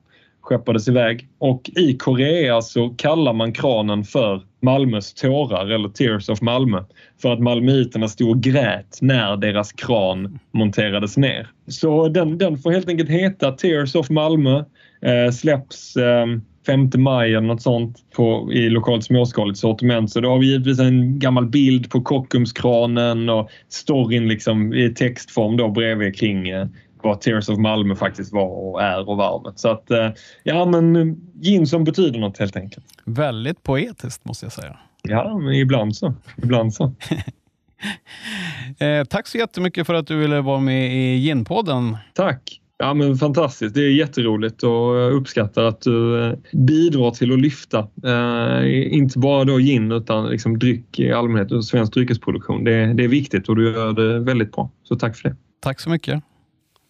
skeppades iväg. Och i Korea så kallar man kranen för Malmös tårar eller Tears of Malmö. För att malmöiterna stod och grät när deras kran monterades ner. Så den, den får helt enkelt heta Tears of Malmö. Eh, släpps eh, 5 maj eller något sånt på, i lokalt småskaligt sortiment. Så då har vi givetvis en gammal bild på Kockumskranen och storyn liksom i textform då bredvid kring eh, vad Tears of Malmö faktiskt var och är och varvet. Så att, eh, ja men gin som betyder något helt enkelt. Väldigt poetiskt måste jag säga. Ja, men ibland så. Ibland så. <laughs> eh, tack så jättemycket för att du ville vara med i Ginpodden. Tack! Ja, men fantastiskt. Det är jätteroligt och jag uppskattar att du eh, bidrar till att lyfta, eh, inte bara då gin utan liksom dryck i allmänhet och svensk dryckesproduktion. Det, det är viktigt och du gör det väldigt bra. Så tack för det. Tack så mycket.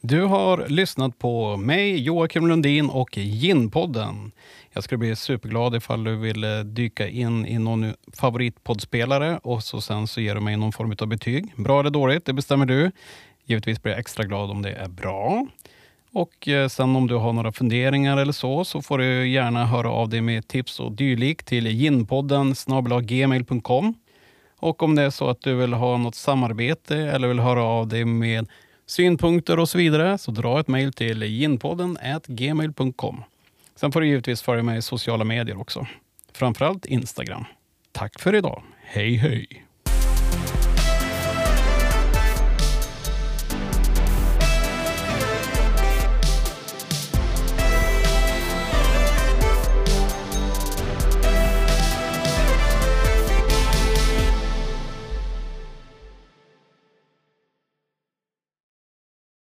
Du har lyssnat på mig, Joakim Lundin och Ginpodden. Jag skulle bli superglad ifall du ville eh, dyka in i någon favoritpoddspelare och så sen så ger du mig någon form av betyg. Bra eller dåligt, det bestämmer du. Givetvis blir jag extra glad om det är bra. Och eh, sen om du har några funderingar eller så, så får du gärna höra av dig med tips och dylikt till ginpodden gmail.com. Och om det är så att du vill ha något samarbete eller vill höra av dig med synpunkter och så vidare, så dra ett mejl till ginpodden gmail.com. Sen får du givetvis följa mig i sociala medier också. Framförallt Instagram. Tack för idag. Hej hej!